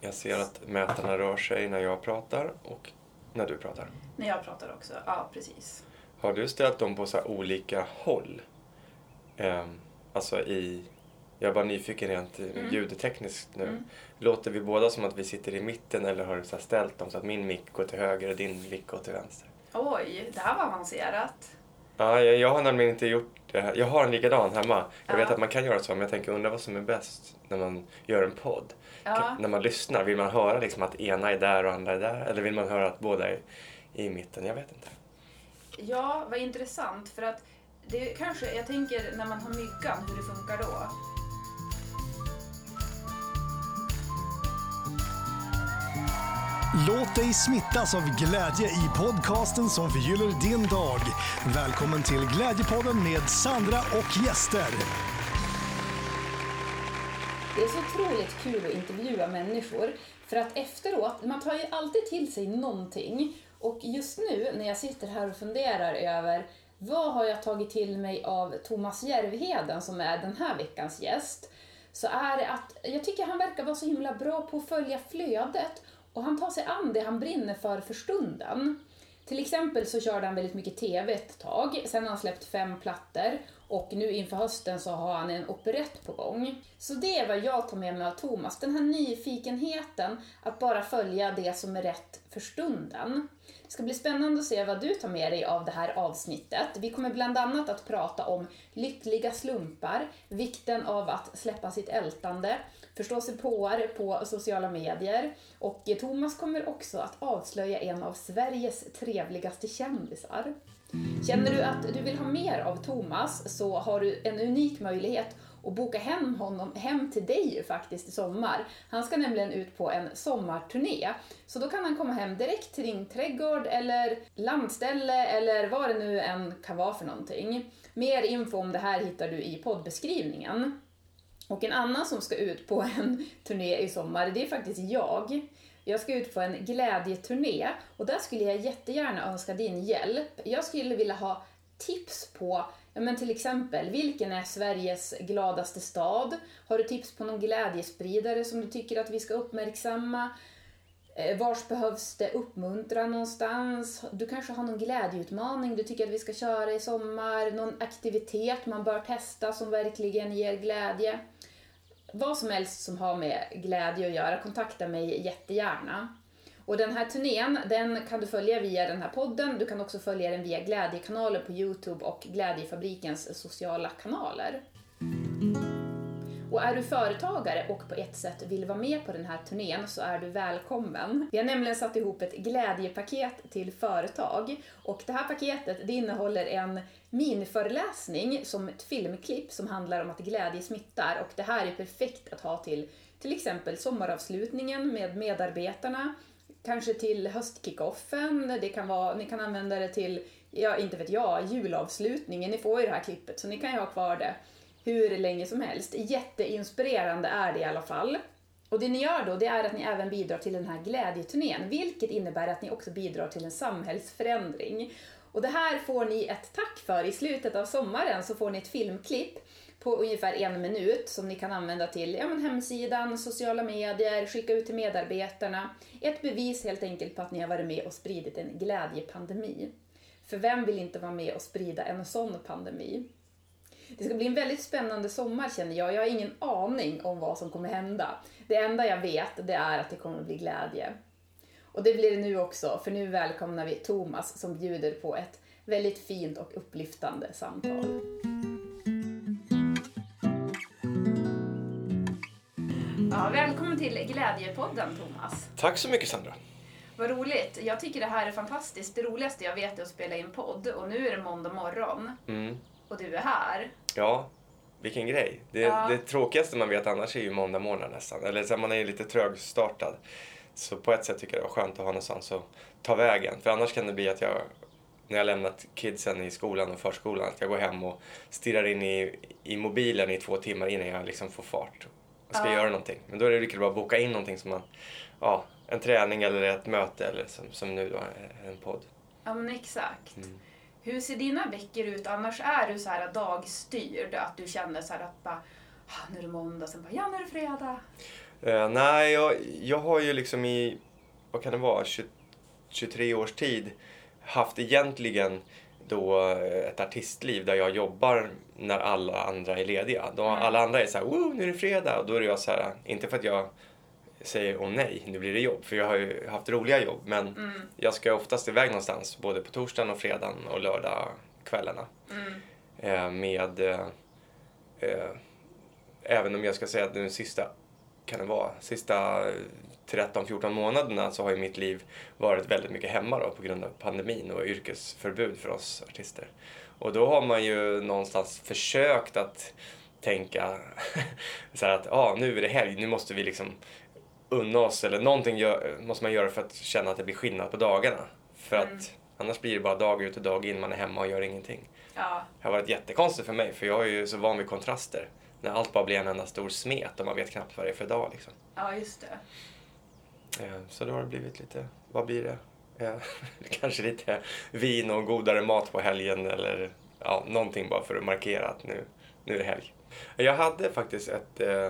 Jag ser att mätarna rör sig när jag pratar och när du pratar. När jag pratar också, ja precis. Har du ställt dem på så här olika håll? Ehm, alltså i... Jag är bara nyfiken rent Mm. ljudtekniskt nu. Mm. Låter vi båda som att vi sitter i mitten eller har du så ställt dem så att min mick går till höger och din mick går till vänster? Oj, det här var avancerat. Ja, jag, jag har nämligen inte gjort. Jag har en likadan hemma. Jag vet Ja. att man kan göra så, men jag tänker undra vad som är bäst när man gör en podd. Ja. Kan- När man lyssnar, vill man höra liksom att ena är där och andra är där? Eller vill man höra att båda är i mitten? Jag vet inte. Ja, vad intressant. För att det kanske, jag tänker när man har myggan, hur det funkar då. Låt dig smittas av glädje i podcasten som förgyller din dag. Välkommen till Glädjepodden med Sandra och gäster. Det är så otroligt kul att intervjua människor. För att efteråt, man tar ju alltid till sig någonting. Och just nu när jag sitter här och funderar över vad har jag tagit till mig av Thomas Järvheden som är den här veckans gäst. Så är det att jag tycker han verkar vara så himla bra på att följa flödet och han tar sig an det han brinner för för stunden. Till exempel så körde han väldigt mycket TV ett tag, sen har han släppt fem plattor och nu inför hösten så har han en operett på gång. Så det är vad jag tar med mig av Thomas, den här nyfikenheten att bara följa det som är rätt för stunden. Det ska bli spännande att se vad du tar med dig av det här avsnittet. Vi kommer bland annat att prata om lyckliga slumpar, vikten av att släppa sitt ältande, förstå sig på på sociala medier och Thomas kommer också att avslöja en av Sveriges trevligaste kändisar. Känner du att du vill ha mer av Thomas så har du en unik möjlighet att boka hem honom hem till dig faktiskt i sommar. Han ska nämligen ut på en sommarturné. Så då kan han komma hem direkt till din trädgård eller landställe eller vad det nu än kan vara för någonting. Mer info om det här hittar du i poddbeskrivningen. Och en annan som ska ut på en turné i sommar, det är faktiskt jag. Jag ska ut på en glädjeturné och där skulle jag jättegärna önska din hjälp. Jag skulle vilja ha tips på, ja men till exempel, vilken är Sveriges gladaste stad? Har du tips på någon glädjespridare som du tycker att vi ska uppmärksamma? Eh, vars behövs det uppmuntran någonstans? Du kanske har någon glädjeutmaning du tycker att vi ska köra i sommar? Någon aktivitet man bör testa som verkligen ger glädje? Vad som helst som har med glädje att göra, kontakta mig jättegärna. Och den här turnén, den kan du följa via den här podden. Du kan också följa den via Glädjekanalen på Youtube och Glädjefabrikens sociala kanaler. Och är du företagare och på ett sätt vill vara med på den här turnén så är du välkommen. Vi har nämligen satt ihop ett glädjepaket till företag. Och det här paketet det innehåller en miniföreläsning som ett filmklipp som handlar om att glädje smittar. Och det här är perfekt att ha till till exempel sommaravslutningen med medarbetarna, kanske till höstkickoffen, det kan vara, ni kan använda det till, ja inte vet jag, julavslutningen, ni får ju det här klippet så ni kan ju ha kvar det hur länge som helst. Jätteinspirerande är det i alla fall. Och det ni gör då, det är att ni även bidrar till den här glädjeturnén, vilket innebär att ni också bidrar till en samhällsförändring. Och det här får ni ett tack för. I slutet av sommaren så får ni ett filmklipp på ungefär en minut som ni kan använda till ja, men hemsidan, sociala medier, skicka ut till medarbetarna. Ett bevis helt enkelt på att ni har varit med och spridit en glädjepandemi. För vem vill inte vara med och sprida en sån pandemi? Det ska bli en väldigt spännande sommar känner jag. Jag har ingen aning om vad som kommer hända. Det enda jag vet det är att det kommer att bli glädje. Och det blir det nu också, för nu välkomnar vi Thomas som bjuder på ett väldigt fint och upplyftande samtal. Ja, välkommen till Glädjepodden Thomas. Tack så mycket Sandra. Vad roligt. Jag tycker det här är fantastiskt. Det roligaste jag vet är att spela in podd och nu är det måndag morgon Mm. Och du är här. Ja, vilken grej. Det, Ja. det tråkigaste man vet annars är ju måndag morgon nästan. Eller så man är lite trögstartad. Så på ett sätt tycker jag det var skönt att ha någonstans att ta vägen. För annars kan det bli att jag, när jag lämnat kidsen i skolan och förskolan, att jag går hem och stirrar in i, i mobilen i två timmar innan jag liksom får fart och ska Ja. göra någonting. Men då är det lika bra att boka in någonting som man, ja, en träning eller ett möte eller som, som nu då, en podd. Ja men exakt. Mm. Hur ser dina veckor ut? Annars är du så här dagstyrd, att du känner så här att bara, ah, nu är det måndag, sen bara, ja nu är det fredag. Eh, nej, jag, jag har ju liksom i, vad kan det vara, 20, 23 års tid haft egentligen då eh, ett artistliv där jag jobbar när alla andra är lediga. Då alla andra är så här, nu är det fredag. Och då är jag så här, inte för att jag säger åh nej, nu blir det jobb. För jag har ju haft roliga jobb. Men jag ska oftast iväg någonstans, både på torsdagen och fredagen och lördagskvällarna. Eh, med, eh, eh, även om jag ska säga att den sista, kan det vara, sista 13-14 månaderna så har ju mitt liv varit väldigt mycket hemma då på grund av pandemin och yrkesförbud för oss artister. Och då har man ju någonstans försökt att tänka så att ah, nu är det helg, nu måste vi liksom unna oss eller någonting gör, måste man göra för att känna att det blir skillnad på dagarna. För att annars blir det bara dag ut och dag in, man är hemma och gör ingenting. Ja. Det har varit jättekonstigt för mig för jag är ju så van vid kontraster. När allt bara blir en enda stor smet och man vet knappt vad det är för dag liksom. ja, just det. Eh, Så då har det blivit lite, vad blir det? Eh, Kanske lite vin och godare mat på helgen eller ja, någonting bara för att markera att nu, nu är det helg. Jag hade faktiskt ett, eh,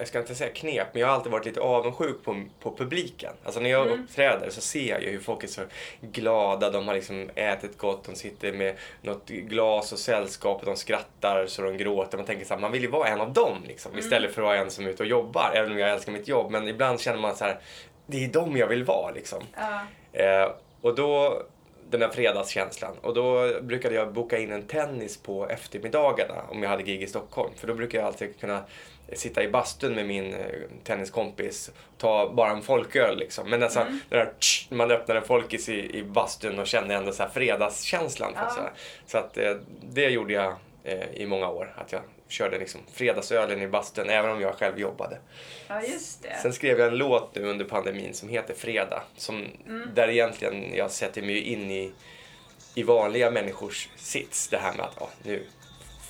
jag ska inte säga knep, men jag har alltid varit lite avundsjuk på, på publiken. Alltså när jag uppträder så ser jag ju hur folk är så glada, de har liksom ätit gott, de sitter med något glas och sällskap de skrattar så de gråter. Man tänker så här, man vill ju vara en av dem liksom, istället för att vara en som är ute och jobbar, även om jag älskar mitt jobb. Men ibland känner man så här, det är dem jag vill vara liksom. Ja. Eh, och då, den där fredagskänslan. Och då brukade jag boka in en tennis på eftermiddagarna om jag hade gig i Stockholm. För då brukar jag alltid kunna sitta i bastun med min eh, tenniskompis ta bara en folköl liksom. Men alltså, den där, tsch, man öppnar en folkis i, i bastun och känner ändå så här fredagskänslan. Ja. Så, så att eh, det gjorde jag eh, i många år. Att jag körde liksom fredagsölen i bastun även om jag själv jobbade. ja, just det. Sen skrev jag en låt nu under pandemin som heter Fredag. Som, Där egentligen jag sätter mig in i, i vanliga människors sits. Det här med att ja, nu,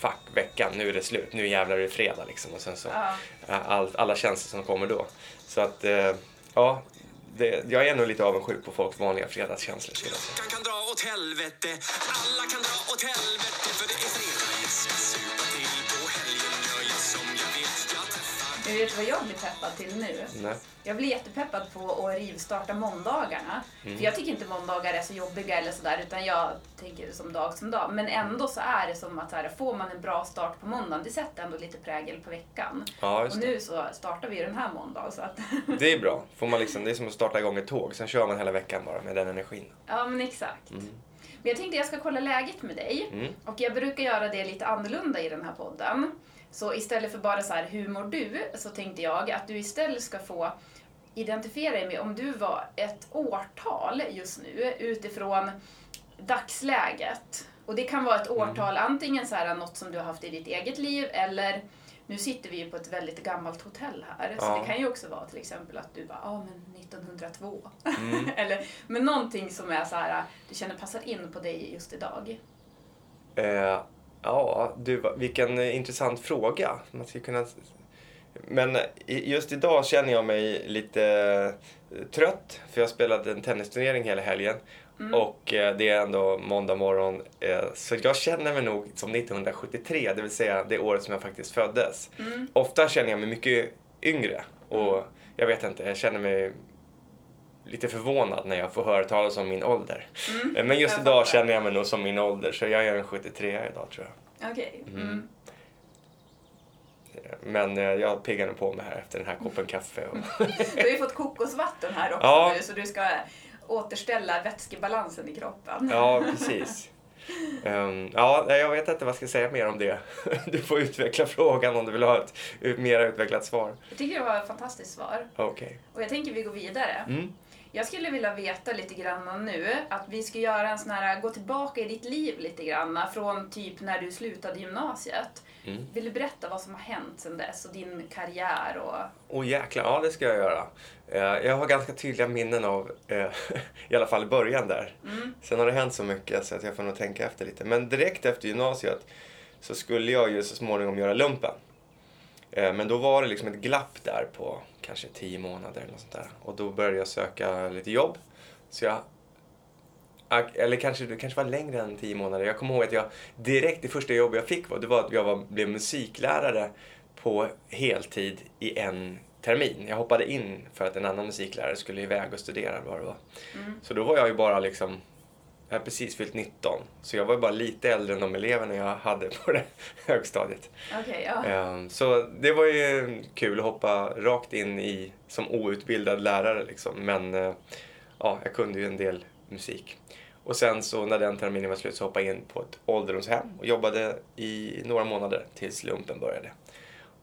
fuck veckan, nu är det slut, nu jävlar är det fredag liksom. Och sen så Ja. all, alla känslor som kommer då. Så att, eh, ja, det, jag är nog lite avundsjuk på folks vanliga fredagskänslor skulle jag säga. Veckan kan dra åt helvete Alla kan dra åt helvete För det är fredag, ska supa till Men vet du vad jag blir peppad till nu? Nej. Jag blir jättepeppad på att rivstarta måndagarna. Mm. För jag tycker inte måndagar är så jobbiga eller sådär utan jag tänker som dag som dag. Men ändå så är det som att så här, får man en bra start på måndagen, det sätter ändå lite prägel på veckan. Ja, och nu så startar vi ju den här måndagen så att Det är bra. Får man liksom, det är som att starta igång ett tåg, sen kör man hela veckan bara med den energin. Ja, men exakt. Mm. Men jag tänkte jag ska kolla läget med dig. Och jag brukar göra det lite annorlunda i den här podden. Så istället för bara så här, hur mår du? Så tänkte jag att du istället ska få identifiera dig med om du var ett årtal just nu utifrån dagsläget. Och det kan vara ett årtal, antingen så här, något som du har haft i ditt eget liv eller nu sitter vi ju på ett väldigt gammalt hotell här, så Ja. det kan ju också vara till exempel att du bara, ja ah, men 1902. Mm. Eller, men någonting som är så här, du känner passar in på dig just idag. Eh, ja, du, vilken eh, intressant fråga. Man ska kunna... Men i- just idag känner jag mig lite eh, trött, för jag spelade en tennisturnering hela helgen. Och eh, det är ändå måndag morgon. Eh, så jag känner mig nog som 1973, det vill säga det året som jag faktiskt föddes. Ofta känner jag mig mycket yngre. Och jag vet inte, jag känner mig lite förvånad när jag får höra talas om min ålder. Eh, Men just idag känner jag mig nog som min ålder, så jag är en 73 idag tror jag. Okej. Mm. Men eh, jag piggar nog på mig här efter den här koppen kaffe. Och... Du har ju fått kokosvatten här också Ja. nu så du ska återställa vätskebalansen i kroppen. Ja, precis. Ehm, ja, jag vet inte vad jag ska säga mer om det. Du får utveckla frågan om du vill ha ett mer utvecklat svar. Jag tycker det var ett fantastiskt svar. Okej. Och jag tänker vi går vidare. Mm. Jag skulle vilja veta lite grann nu att vi ska göra en sån här, gå tillbaka i ditt liv lite grann från typ när du slutade gymnasiet. Mm. Vill du berätta vad som har hänt sedan dess och din karriär och... Åh jäklar, ja det ska jag göra. Eh, jag har ganska tydliga minnen av, eh, i alla fall i början där. Sen har det hänt så mycket så att jag får nog tänka efter lite. Men direkt efter gymnasiet så skulle jag ju så småningom göra lumpen. Eh, men då var det liksom ett glapp där på kanske tio månader eller något sånt där. Och då började jag söka lite jobb. Så jag Ak- Eller kanske det kanske var längre än tio månader. Jag kommer ihåg att jag direkt, det första jobb jag fick var, det var att jag var, blev musiklärare på heltid i en termin. Jag hoppade in för att en annan musiklärare skulle iväg och studera vad det var. Mm. Så då var jag ju bara liksom, jag har precis fyllt 19. Så jag var bara lite äldre än de eleverna jag hade på det högstadiet. Okej, ja. Ehm, Så det var ju kul att hoppa rakt in i som outbildad lärare liksom. Men eh, ja, jag kunde ju en del musik. Och sen så när den terminen var slut så hoppade jag in på ett ålderdomshem och jobbade i några månader tills lumpen började.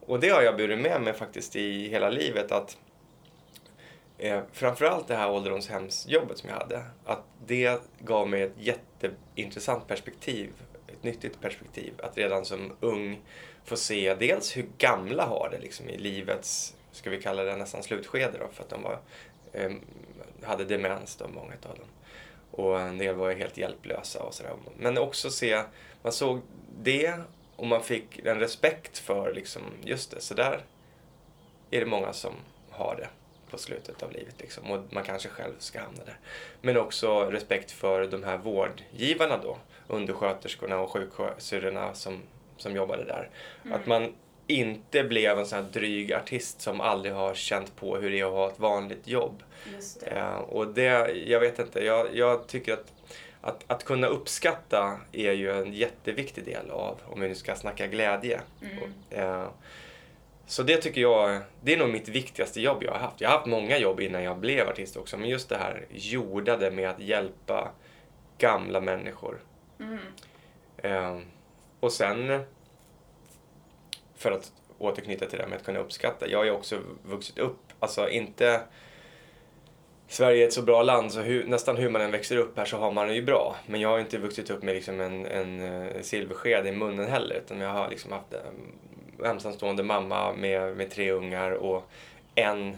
Och det har jag burit med mig faktiskt i hela livet att eh, framförallt det här ålderdomshemsjobbet som jag hade, att det gav mig ett jätteintressant perspektiv, ett nyttigt perspektiv, att redan som ung få se dels hur gamla har det liksom i livets, ska vi kalla det nästan slutskede då, för att de var, eh, hade demens då, många av dem. Och en del var ju helt hjälplösa och sådär. Men också se, man såg det och man fick en respekt för liksom, just det, så där är det många som har det på slutet av livet. Liksom. Och man kanske själv ska hamna där. Men också respekt för de här vårdgivarna då. Undersköterskorna och sjuksyrrorna som, som jobbade där. Att man inte blev en sån här dryg artist som aldrig har känt på hur det är att ha ett vanligt jobb. Det. Eh, och det, jag vet inte, jag, jag tycker att, att att kunna uppskatta är ju en jätteviktig del av, om vi nu ska snacka glädje. Och, eh, så det tycker jag, det är nog mitt viktigaste jobb jag har haft. Jag har haft många jobb innan jag blev artist också, men just det här jordade med att hjälpa gamla människor. Eh, och sen, för att återknyta till det här med att kunna uppskatta. Jag har ju också vuxit upp, alltså inte Sverige är ett så bra land så hur, nästan hur man än växer upp här så har man det ju bra. Men jag har inte vuxit upp med liksom en, en eh, silversked i munnen heller utan jag har liksom haft en ensamstående mamma med, med tre ungar och en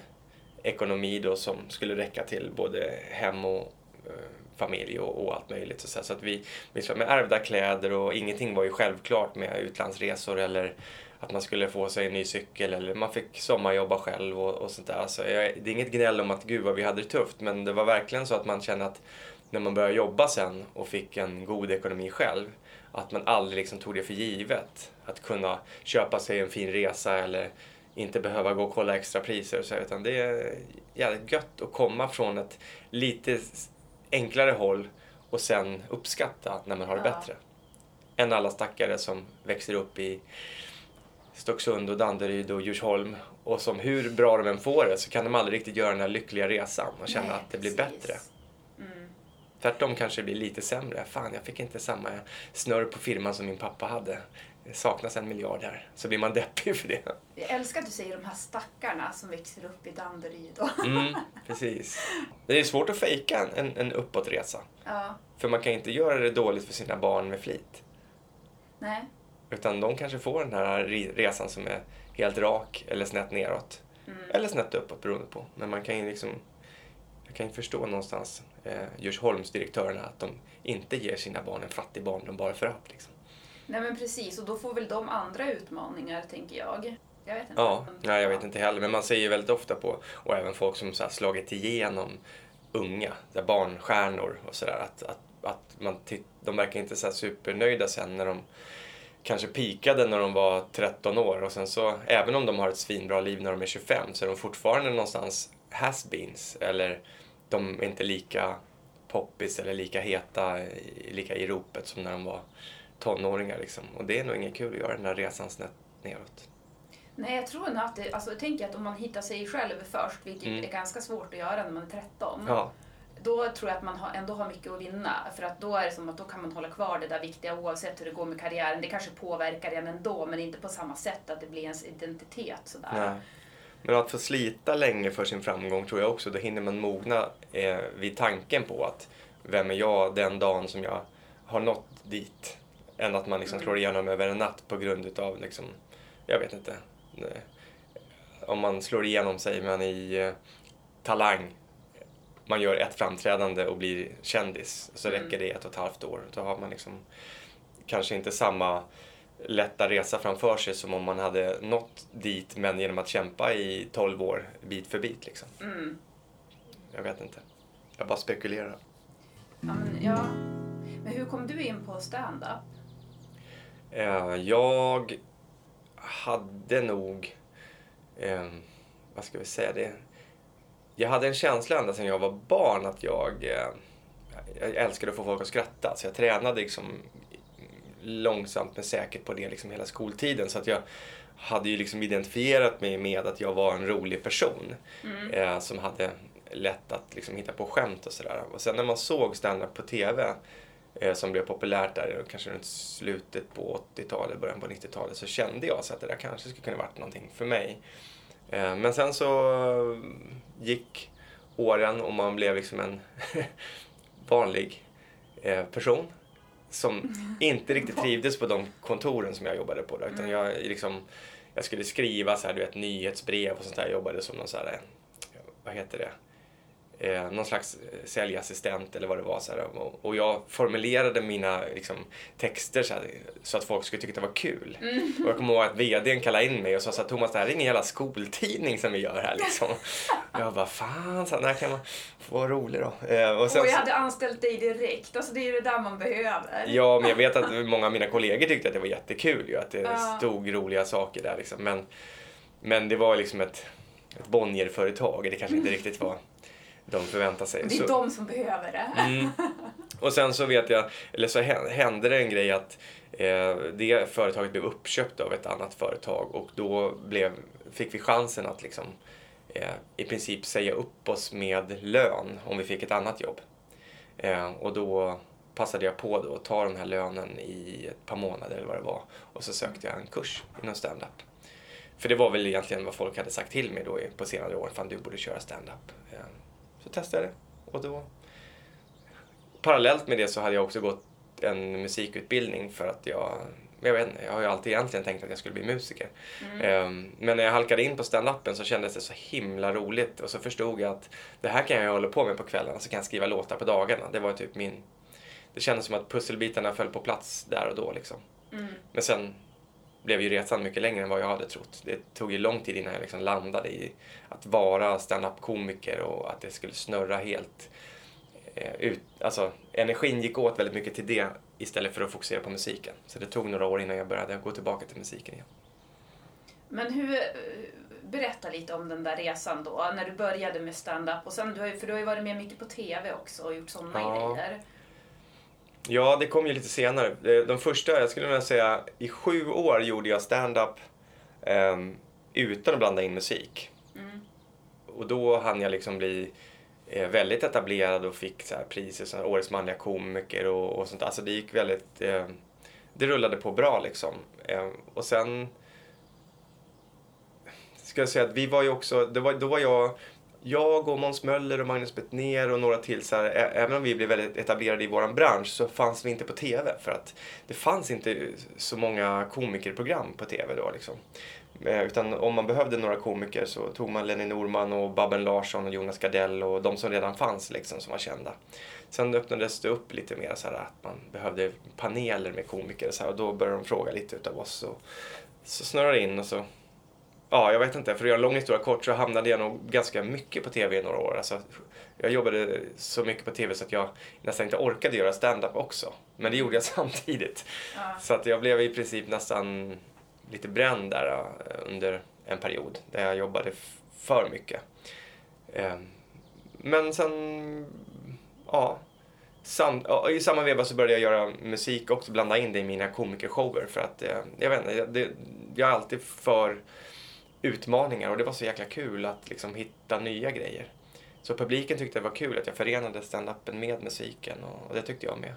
ekonomi då som skulle räcka till både hem och eh, familj och, och allt möjligt. Så, så att vi, vi med ärvda kläder och ingenting var ju självklart med utlandsresor eller att man skulle få sig en ny cykel eller man fick sommarjobba själv och, och sånt där. Alltså, jag, det är inget gnäll om att gud vad vi hade det tufft men det var verkligen så att man kände att när man började jobba sen och fick en god ekonomi själv att man aldrig liksom tog det för givet. Att kunna köpa sig en fin resa eller inte behöva gå och kolla extra priser och så, utan det är jävligt gött att komma från ett lite enklare håll och sen uppskatta när man har det Ja. bättre. Än alla stackare som växer upp i Stocksund och Danderyd och Djursholm och som hur bra de än får det så kan de aldrig riktigt göra den här lyckliga resan och känna Nej, att det blir precis. bättre. Mm. Tvärtom kanske det blir lite sämre. Fan, jag fick inte samma snurr på firman som min pappa hade. Det saknas en miljard här. Så blir man deppig för det. Jag älskar att du säger de här stackarna som växer upp i Danderyd. Mm, precis. Det är svårt att fejka en, en, uppåtresa. ja, För man kan inte göra det dåligt för sina barn med flit. nej. Utan de kanske får den här re- resan som är helt rak eller snett neråt. Eller snett uppåt beroende på. Men man kan ju liksom... Jag kan ju förstå någonstans eh, Djursholmsdirektörerna att de inte ger sina barn en fattig barndom bara för att. Liksom. Nej men precis, och då får väl de andra utmaningar tänker jag. Jag vet inte. Ja, nej, jag vet inte heller. Men man ser ju väldigt ofta på, och även folk som så här slagit igenom unga, här barnstjärnor och sådär, att, att, att man de verkar inte så supernöjda sen när de kanske pikade när de var 13 år och sen så, även om de har ett svinbra liv när de är 25 så är de fortfarande någonstans has-beens eller de är inte lika poppis eller lika heta, lika i ropet som när de var tonåringar liksom. Och det är nog inget kul att göra den här resan snett neråt. Nej, jag tror nog att det, alltså jag tänker att om man hittar sig själv först, vilket Mm. är ganska svårt att göra när man är 13, Ja, då tror jag att man har, ändå har mycket att vinna. För att då är det som att då kan man hålla kvar det där viktiga oavsett hur det går med karriären. Det kanske påverkar en ändå, men inte på samma sätt att det blir ens identitet sådär. Nej. Men att få slita länge för sin framgång tror jag också, då hinner man mogna eh, vid tanken på att vem är jag den dagen som jag har nått dit? Än att man liksom slår igenom över en natt på grund utav, liksom, jag vet inte. eh, Om man slår igenom säger man i eh, Talang, man gör ett framträdande och blir kändis, så räcker det ett och ett halvt år. Då har man liksom kanske inte samma lätta resa framför sig som om man hade nått dit men genom att kämpa i 12 år bit för bit. Liksom. Mm. Jag vet inte. Jag bara spekulerar. Ja, men, ja. men hur kom du in på stand-up? Eh, jag hade nog... Eh, vad ska vi säga, det, jag hade en känsla ända sedan jag var barn att jag, eh, jag älskade att få folk att skratta. Så jag tränade liksom långsamt men säkert på det liksom hela skoltiden. Så att jag hade ju liksom identifierat mig med att jag var en rolig person. Eh, som hade lätt att liksom hitta på skämt och sådär. Och sen när man såg stand-up på TV eh, som blev populärt där kanske runt slutet på 80-talet, början på 90-talet så kände jag så att det där kanske skulle kunna varit någonting för mig. Eh, men sen så gick åren och man blev liksom en vanlig eh, person som inte riktigt trivdes på de kontoren som jag jobbade på. Då, utan jag, liksom, jag skulle skriva så här, du vet, nyhetsbrev och sånt där. Jag jobbade som någon så här, eh, vad heter det? Eh, någon slags eh, säljassistent eller vad det var. Så här, och, och jag formulerade mina liksom, texter så, här, så att folk skulle tycka att det var kul. Och jag kommer ihåg att vdn kallade in mig och sa så här, Thomas det här är ingen jävla skoltidning som vi gör här liksom. jag bara, fan, så här, när kan man få vara rolig då? Eh, och sen, Och jag hade anställt dig direkt. Alltså det är ju det där man behöver. Ja, men jag vet att många av mina kollegor tyckte att det var jättekul ju, att det Ja. stod roliga saker där liksom. Men, men det var liksom ett, ett Bonnier-företag, det kanske inte riktigt var de förväntade sig. Det är Så- de som behöver det. Mm. Och sen så vet jag, eller så hä- hände det en grej att eh, det företaget blev uppköpt av ett annat företag och då blev, fick vi chansen att liksom eh, i princip säga upp oss med lön om vi fick ett annat jobb. Eh, och då passade jag på då att ta den här lönen i ett par månader eller vad det var och så sökte jag en kurs inom stand-up. För det var väl egentligen vad folk hade sagt till mig då på senare år, fan du borde köra stand-up. Så testade jag det och då parallellt med det så hade jag också gått en musikutbildning för att jag jag vet jag har ju alltid egentligen tänkt att jag skulle bli musiker. Ehm, Men när jag halkade in på stand-upen så kändes det så himla roligt och så förstod jag att det här kan jag hålla på med på kvällarna så kan jag skriva låtar på dagarna. Det var typ min... Det kändes som att pusselbitarna föll på plats där och då liksom. Men sen blev ju resan mycket längre än vad jag hade trott. Det tog ju lång tid innan jag liksom landade i att vara stand-up-komiker och att det skulle snurra helt eh, ut. Alltså, energin gick åt väldigt mycket till det istället för att fokusera på musiken. Så det tog några år innan jag började gå tillbaka till musiken igen. Men hur, berätta lite om den där resan då, när du började med stand-up. Och sen, du har för du har ju varit med mycket på TV också och gjort sådana Ja. grejer. Ja, det kom ju lite senare. Eh, De första, jag skulle vilja säga, i sju år gjorde jag stand-up ehm, utan att blanda in musik. Och då hann jag liksom bli eh, väldigt etablerad och fick så här priser som Årets manliga komiker och, och sånt. Alltså det gick väldigt, eh, det rullade på bra liksom. Eh, och sen ska jag säga att vi var ju också, det var, då var jag, jag och Måns Möller och Magnus Bettner och några till så här, även om vi blev väldigt etablerade i vår bransch så fanns vi inte på TV för att det fanns inte så många komikerprogram på TV då liksom. Eh, utan om man behövde några komiker så tog man Lenny Norman och Babben Larsson och Jonas Gardell och de som redan fanns liksom som var kända. Sen öppnades det upp lite mer så här att man behövde paneler med komiker så här, och då började de fråga lite utav oss. Och så snurrade det in och så Ja, jag vet inte. För att göra en lång historia kort så hamnade jag nog ganska mycket på TV i några år. Alltså, jag jobbade så mycket på TV så att jag nästan inte orkade göra stand-up också. Men det gjorde jag samtidigt. Så att jag blev i princip nästan lite bränd där eh, under en period där jag jobbade för mycket. Eh, Men sen, ja. Sam, ja, I samma veva så började jag göra musik också, blanda in det i mina komikershower. För att, eh, jag vet inte, jag- det, jag är alltid för utmaningar och det var så jäkla kul att liksom hitta nya grejer. Så publiken tyckte det var kul att jag förenade standupen med musiken och, och det tyckte jag med.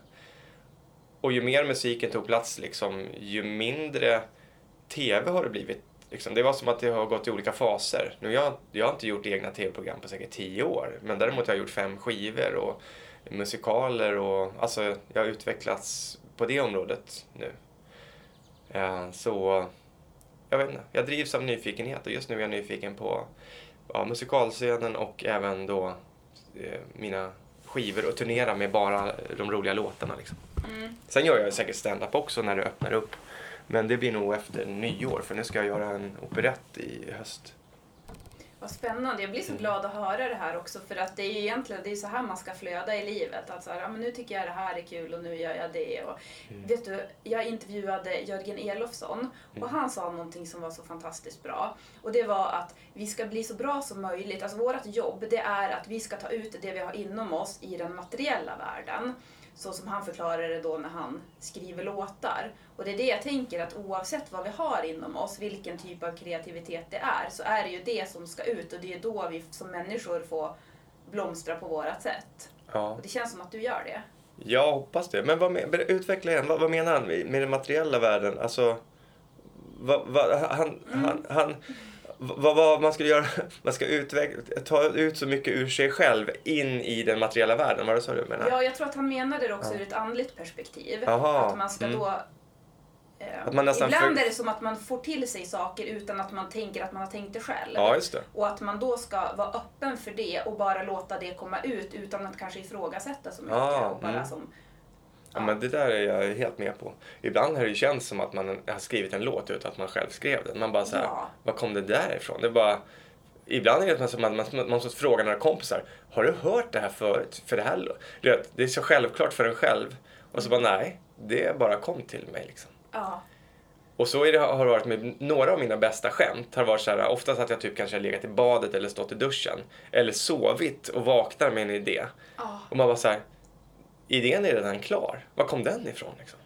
Och ju mer musiken tog plats, liksom, ju mindre tv har det blivit. Liksom, det var som att det har gått i olika faser. Nu, jag, jag har inte gjort egna tv-program på säkert tio år, men däremot har jag gjort fem skivor och musikaler och alltså, jag har utvecklats på det området nu. Eh, så jag vet inte, jag drivs av nyfikenhet och just nu är jag nyfiken på ja, musikalscenen och även då eh, mina skivor och turnera med bara de roliga låtarna. Liksom. Sen gör jag säkert stand-up också när det öppnar upp. Men det blir nog efter nyår för nu ska jag göra en operett i höst. Vad spännande. Jag blir så glad att höra det här också för att det är ju egentligen det är så här man ska flöda i livet. Att så här, ja, men nu tycker jag det här är kul och nu gör jag det. Och, Vet du, jag intervjuade Jörgen Elofsson och han sa någonting som var så fantastiskt bra. Och det var att vi ska bli så bra som möjligt. Alltså vårt jobb det är att vi ska ta ut det vi har inom oss i den materiella världen. Så som han förklarar det då när han skriver låtar. Och det är det jag tänker att oavsett vad vi har inom oss, vilken typ av kreativitet det är, så är det ju det som ska ut och det är då vi som människor får blomstra på vårat sätt. Ja. Och det känns som att du gör det. Jag hoppas det. Men vad, utveckla igen. Vad, vad menar han med den materiella världen? Alltså, vad, vad, han, han, han, vad, vad man skulle göra? Man ska utveckla, ta ut så mycket ur sig själv in i den materiella världen. Var det så du menade? Ja, jag tror att han menade det också ur ett andligt perspektiv. Jaha, Att man ska mm. då... eh, ibland för- är det som att man får till sig saker utan att man tänker att man har tänkt det själv. Ja, just det. Och att man då ska vara öppen för det och bara låta det komma ut utan att kanske ifrågasätta så mycket. Ah, och bara mm. som, Ja, men det där är jag helt med på. Ibland har det känts som att man har skrivit en låt utan att man själv skrev den. Man bara så här, Ja. var kom det där ifrån? Det är bara, ibland är det som att man, man, man måste fråga några kompisar, har du hört det här förut? För det här, vet, det är så självklart för en själv. Och så bara, nej, det bara kom till mig liksom. ja, Och så det, har det varit med några av mina bästa skämt. Har varit så här, oftast att jag typ kanske har legat i badet eller stått i duschen. Eller sovit och vaknar med en idé. ja, Och man bara så här, idén är redan klar. Var kom den ifrån? Liksom?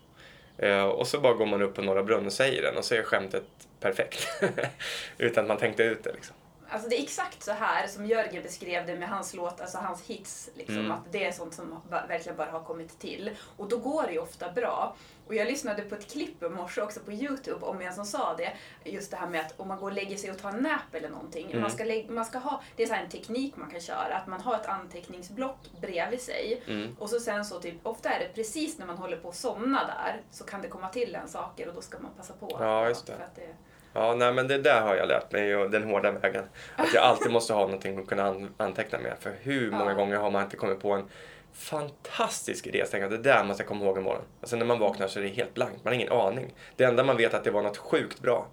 Eh, och så bara går man upp på Norra Brunn och säger den och så är skämtet perfekt. Utan att man tänkte ut det. Liksom. Alltså det är exakt så här som Jörgen beskrev det med hans låt, alltså hans hits. Liksom, Mm. Att det är sånt som verkligen bara har kommit till. Och då går det ju ofta bra. Och jag lyssnade på ett klipp i morse också på Youtube om en som sa det. Just det här med att om man går och lägger sig och tar en nap eller någonting. Mm. Man ska lä- man ska ha, det är så en teknik man kan köra. Att man har ett anteckningsblock bredvid sig. Mm. Och så sen så typ, ofta är det precis när man håller på att somna där. Så kan det komma till en saker och då ska man passa på. Ja, just det. För att det Ja, nej, men det där har jag lärt mig och den hårda vägen. Att jag alltid måste ha någonting att kunna an- anteckna med. För hur många Ja. gånger har man inte kommit på en fantastisk idé. Så tänker jag, det där måste jag komma ihåg imorgon. Och sen när man vaknar så är det helt blankt. Man har ingen aning. Det enda man vet är att det var något sjukt bra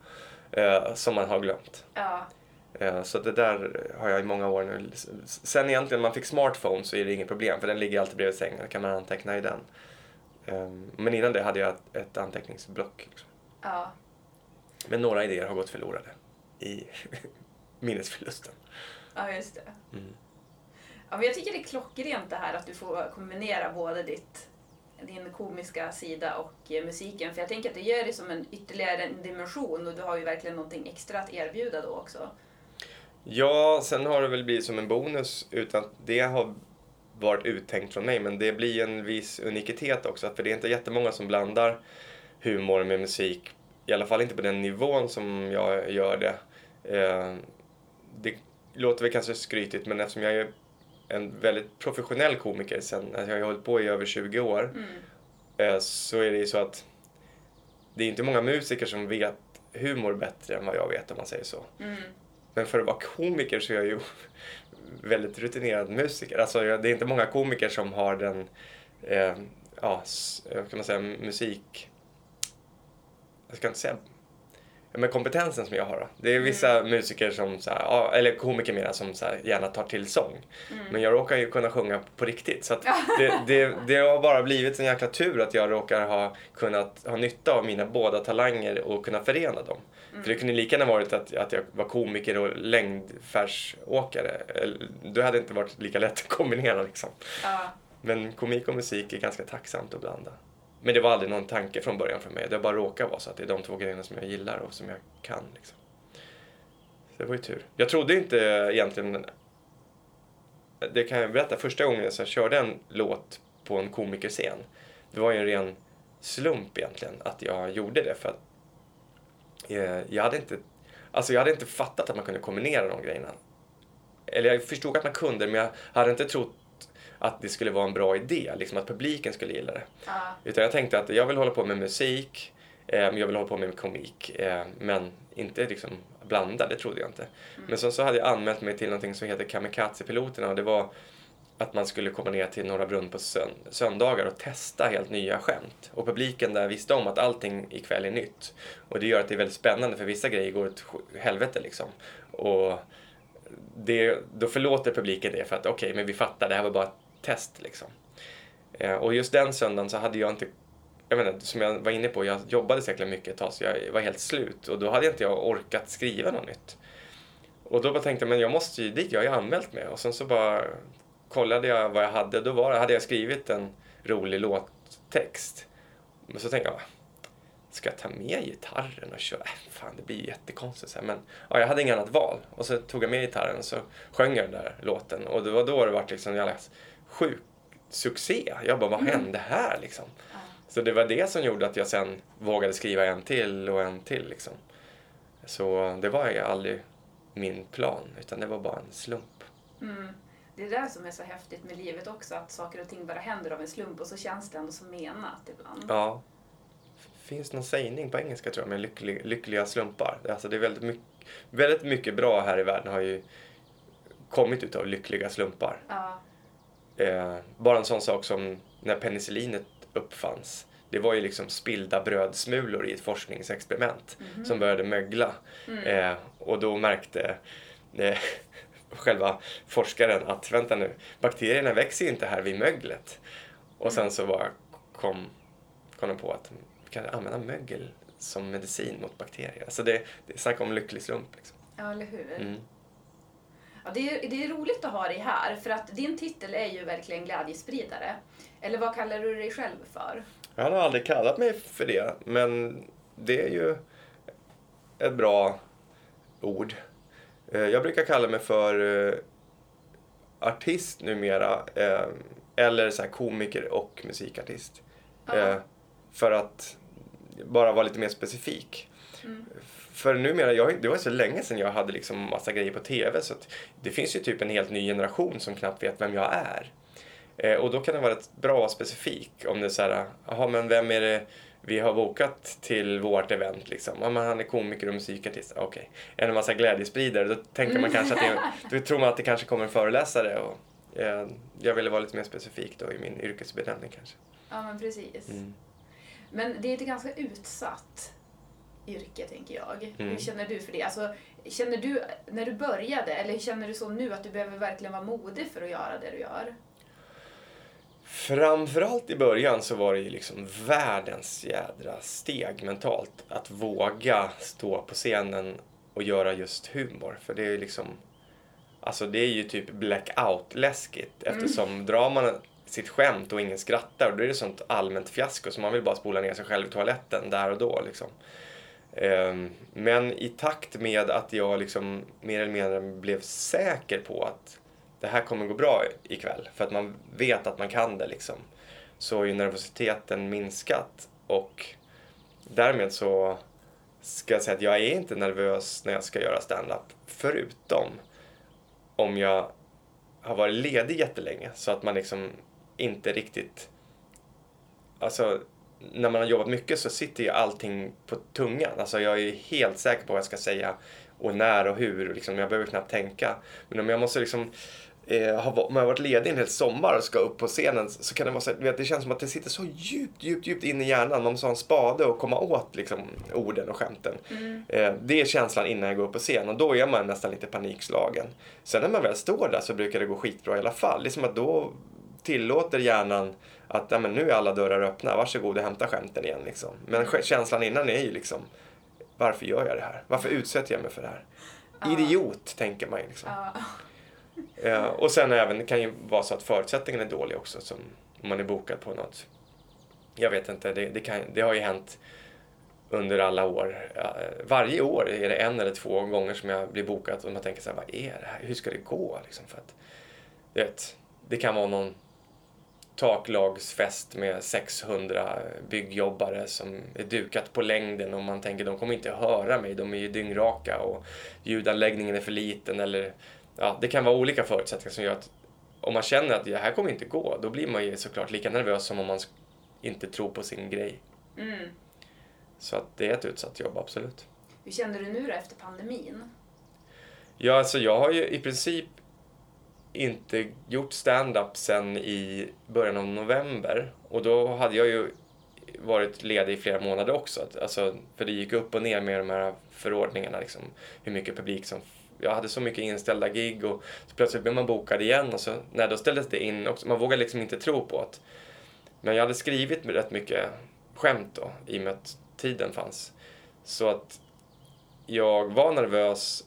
eh, som man har glömt. ja, Eh, Så det där har jag i många år nu. Sen egentligen när man fick smartphone så är det inget problem för den ligger alltid bredvid sängen. Då kan man anteckna i den. Eh, Men innan det hade jag ett- ett anteckningsblock. liksom. ja. Men några idéer har gått förlorade i minnesförlusten. Ja, just det. Mm. Ja, men jag tycker det är klockrent det här att du får kombinera både ditt, din komiska sida och eh, musiken. För jag tänker att det gör det som en ytterligare en dimension och du har ju verkligen någonting extra att erbjuda då också. Ja, sen har det väl blivit som en bonus utan att det har varit uttänkt från mig. Men det blir en viss unikitet också. För det är inte jättemånga som blandar humor med musik. I alla fall inte på den nivån som jag gör det. Eh, Det låter väl kanske skrytigt men eftersom jag är en väldigt professionell komiker sen, alltså jag har hållit på i över 20 år. eh, Så är det ju så att det är inte många musiker som vet humor bättre än vad jag vet om man säger så. Mm. Men för att vara komiker så är jag ju väldigt rutinerad musiker. Alltså jag- det är inte många komiker som har den, eh, ja, eh, kan man säga, musik... Jag ska inte säga... Men kompetensen som jag har då. Det är vissa musiker som, så här, eller komiker mera, som så här, gärna tar till sång. Men jag råkar ju kunna sjunga på riktigt. Så det, det, det har bara blivit en jäkla tur att jag råkar ha kunnat ha nytta av mina båda talanger och kunna förena dem. För det kunde lika gärna varit att, att jag var komiker och längdfärsåkare. Då hade inte varit lika lätt att kombinera liksom. Ja, Men komik och musik är ganska tacksamt att blanda. Men det var aldrig någon tanke från början för mig. Det bara råkar vara så att det är de två grejerna som jag gillar och som jag kan. Liksom. Så det var ju tur. Jag trodde inte egentligen... Det kan jag berätta. Första gången jag körde en låt på en komikerscen. Det var ju en ren slump egentligen att jag gjorde det. För att eh, jag hade inte... Alltså jag hade inte fattat att man kunde kombinera de grejerna. Eller jag förstod att man kunde men jag hade inte trott att det skulle vara en bra idé, liksom att publiken skulle gilla det. ja, Utan jag tänkte att jag vill hålla på med musik, eh, jag vill hålla på med komik, eh, men inte liksom blanda, det trodde jag inte. Men sen så hade jag anmält mig till någonting som heter Kamikaze-piloterna och det var att man skulle komma ner till Norra Brunn på sön- söndagar och testa helt nya skämt. Och publiken där visste om att allting ikväll är nytt. Och det gör att det är väldigt spännande för vissa grejer går åt helvete liksom. Och det, då förlåter publiken det för att okej, men vi fattar, det här var bara test liksom. Eh, och just den söndagen så hade jag inte, jag menar, som jag var inne på, jag jobbade säkert mycket ett tag så jag var helt slut och då hade inte jag orkat skriva något nytt. Och då bara tänkte jag, men jag måste ju dit, jag har ju anmält mig. Och sen så bara kollade jag vad jag hade, då var, hade jag skrivit en rolig låttext. Men så tänkte jag, ska jag ta med gitarren och köra? Äh, fan, det blir ju jättekonstigt. Så här. Men ja, jag hade inget annat val. Och så tog jag med gitarren och så sjöng jag den där låten. Och det var då det var liksom jag läste sjuk succé. Jag bara, vad hände här liksom? Så det var det som gjorde att jag sen vågade skriva en till och en till liksom. Så det var ju aldrig min plan, utan det var bara en slump. Mm. Det är det som är så häftigt med livet också, att saker och ting bara händer av en slump och så känns det ändå så menat ibland. Ja. Finns någon sägning på engelska tror jag med lycklig, lyckliga slumpar. Alltså det är väldigt mycket, väldigt mycket bra här i världen har ju kommit utav lyckliga slumpar. Ja. Eh, bara en sån sak som när penicillinet uppfanns. Det var ju liksom spilda brödsmulor i ett forskningsexperiment som började mögla. Eh, och då märkte eh, själva forskaren att vänta nu, bakterierna växer inte här vid möglet. Och sen så bara kom, kom de på att vi kan använda mögel som medicin mot bakterier. Alltså det, det är snacka om lycklig slump. Liksom. ja, eller hur? Mm. Ja, det, är, det är roligt att ha dig här, för att din titel är ju verkligen glädjespridare. Eller vad kallar du dig själv för? Jag har aldrig kallat mig för det, men det är ju ett bra ord. Eh, Jag brukar kalla mig för eh, artist numera, eh, eller så här komiker och musikartist. Eh, För att bara vara lite mer specifik. För numera, jag, det var så länge sedan jag hade liksom massa grejer på TV så att det finns ju typ en helt ny generation som knappt vet vem jag är. Eh, och då kan det vara rätt bra specifik om det är så här, jaha men vem är det vi har bokat till vårt event liksom? Ja men han är komiker och musikartist, okej. En massa glädjespridare, då tänker man kanske att det, då tror man att det kanske kommer en föreläsare och eh, jag ville vara lite mer specifik då i min yrkesbenämning kanske. Ja, men precis. Mm. Men det är ett ganska utsatt yrke, tänker jag. Mm. Hur känner du för det? Alltså, känner du, när du började, eller känner du så nu att du behöver verkligen vara modig för att göra det du gör? Framförallt i början så var det ju liksom världens jädra steg mentalt. Att våga stå på scenen och göra just humor. För det är ju liksom, alltså det är ju typ blackout-läskigt. Eftersom drar man sitt skämt och ingen skrattar, då är det sånt allmänt fiasko så man vill bara spola ner sig själv i toaletten där och då liksom. Ehm, men i takt med att jag liksom mer eller mindre blev säker på att det här kommer gå bra ikväll, för att man vet att man kan det liksom, så har ju nervositeten minskat. Och därmed så ska jag säga att jag är inte nervös när jag ska göra stand-up, förutom om jag har varit ledig jättelänge så att man liksom inte riktigt Alltså, när man har jobbat mycket så sitter ju allting på tungan. Alltså jag är helt säker på vad jag ska säga och när och hur. Liksom, jag behöver knappt tänka. Men om jag måste liksom eh, ha, om jag har varit ledig en hel sommar och ska upp på scenen så kan det vara så vet, det känns som att det sitter så djupt, djupt, djupt in i hjärnan. Man måste ha en spade och komma åt liksom, orden och skämten. Eh, det är känslan innan jag går upp på scen och då är man nästan lite panikslagen. Sen när man väl står där så brukar det gå skitbra i alla fall. Det är som att då tillåter hjärnan att ja, men nu är alla dörrar öppna, varsågod och hämta skämten igen. Liksom. Men känslan innan är ju liksom, varför gör jag det här? Varför utsätter jag mig för det här? Idiot, tänker man ju. Liksom. Ja. Eh, och sen även, det kan ju vara så att förutsättningen är dålig också, som om man är bokad på något. Jag vet inte, det, det, kan, det har ju hänt under alla år. Ja, varje år är det en eller två gånger som jag blir bokad och man tänker så här, vad är det här? Hur ska det gå? Liksom, för att, vet, det kan vara någon taklagsfest med 600 byggjobbare som är dukat på längden och man tänker de kommer inte höra mig, de är ju dyngraka och ljudanläggningen är för liten eller ja, det kan vara olika förutsättningar som gör att om man känner att det här kommer inte gå, då blir man ju såklart lika nervös som om man inte tror på sin grej. Mm. Så att det är ett utsatt jobb, absolut. Hur känner du nu då efter pandemin? Ja, alltså jag har ju i princip inte gjort stand-up sen i början av november. Och då hade jag ju varit ledig i flera månader också. Alltså, för det gick upp och ner med de här förordningarna, liksom, hur mycket publik som jag hade så mycket inställda gig och så plötsligt blev man bokad igen och så, nej, då ställdes det in också. Man vågade liksom inte tro på det. Men jag hade skrivit rätt mycket skämt då, i och med att tiden fanns. Så att jag var nervös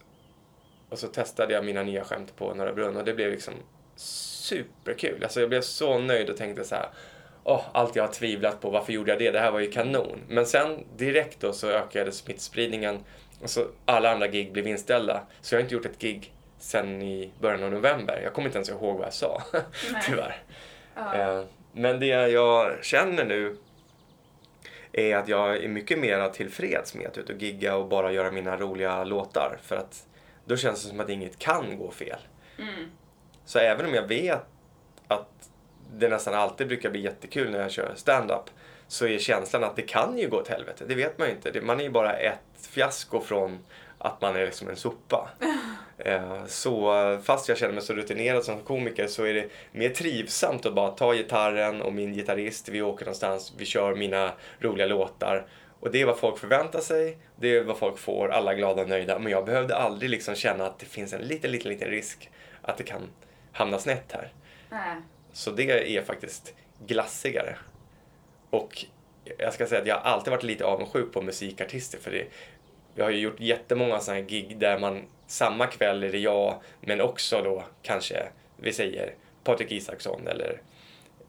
och så testade jag mina nya skämt på Norra Brunn och det blev liksom superkul. Alltså jag blev så nöjd och tänkte så här, åh, allt jag har tvivlat på, varför gjorde jag det? Det här var ju kanon. Men sen direkt då så ökade smittspridningen och så alla andra gig blev inställda. Så jag har inte gjort ett gig sen i början av november. Jag kommer inte ens ihåg vad jag sa, tyvärr. Ja. Eh, Men det jag känner nu är att jag är mycket mer tillfreds med att ut och gigga och bara göra mina roliga låtar. För att då känns det som att inget kan gå fel. Mm. Så även om jag vet att det nästan alltid brukar bli jättekul när jag kör stand-up så är känslan att det kan ju gå åt helvete. Det vet man ju inte. Man är ju bara ett fiasko från att man är liksom en sopa. Eh, Så fast jag känner mig så rutinerad som komiker så är det mer trivsamt att bara ta gitarren och min gitarrist, vi åker någonstans, vi kör mina roliga låtar. Och det är vad folk förväntar sig, det är vad folk får, alla är glada och nöjda. Men jag behövde aldrig liksom känna att det finns en liten, liten, liten risk att det kan hamna snett här. Nej. Så det är faktiskt glassigare. Och jag ska säga att jag har alltid varit lite avundsjuk på musikartister för det, jag har ju gjort jättemånga sådana här gig där man samma kväll är det jag men också då kanske, vi säger Patrik Isaksson eller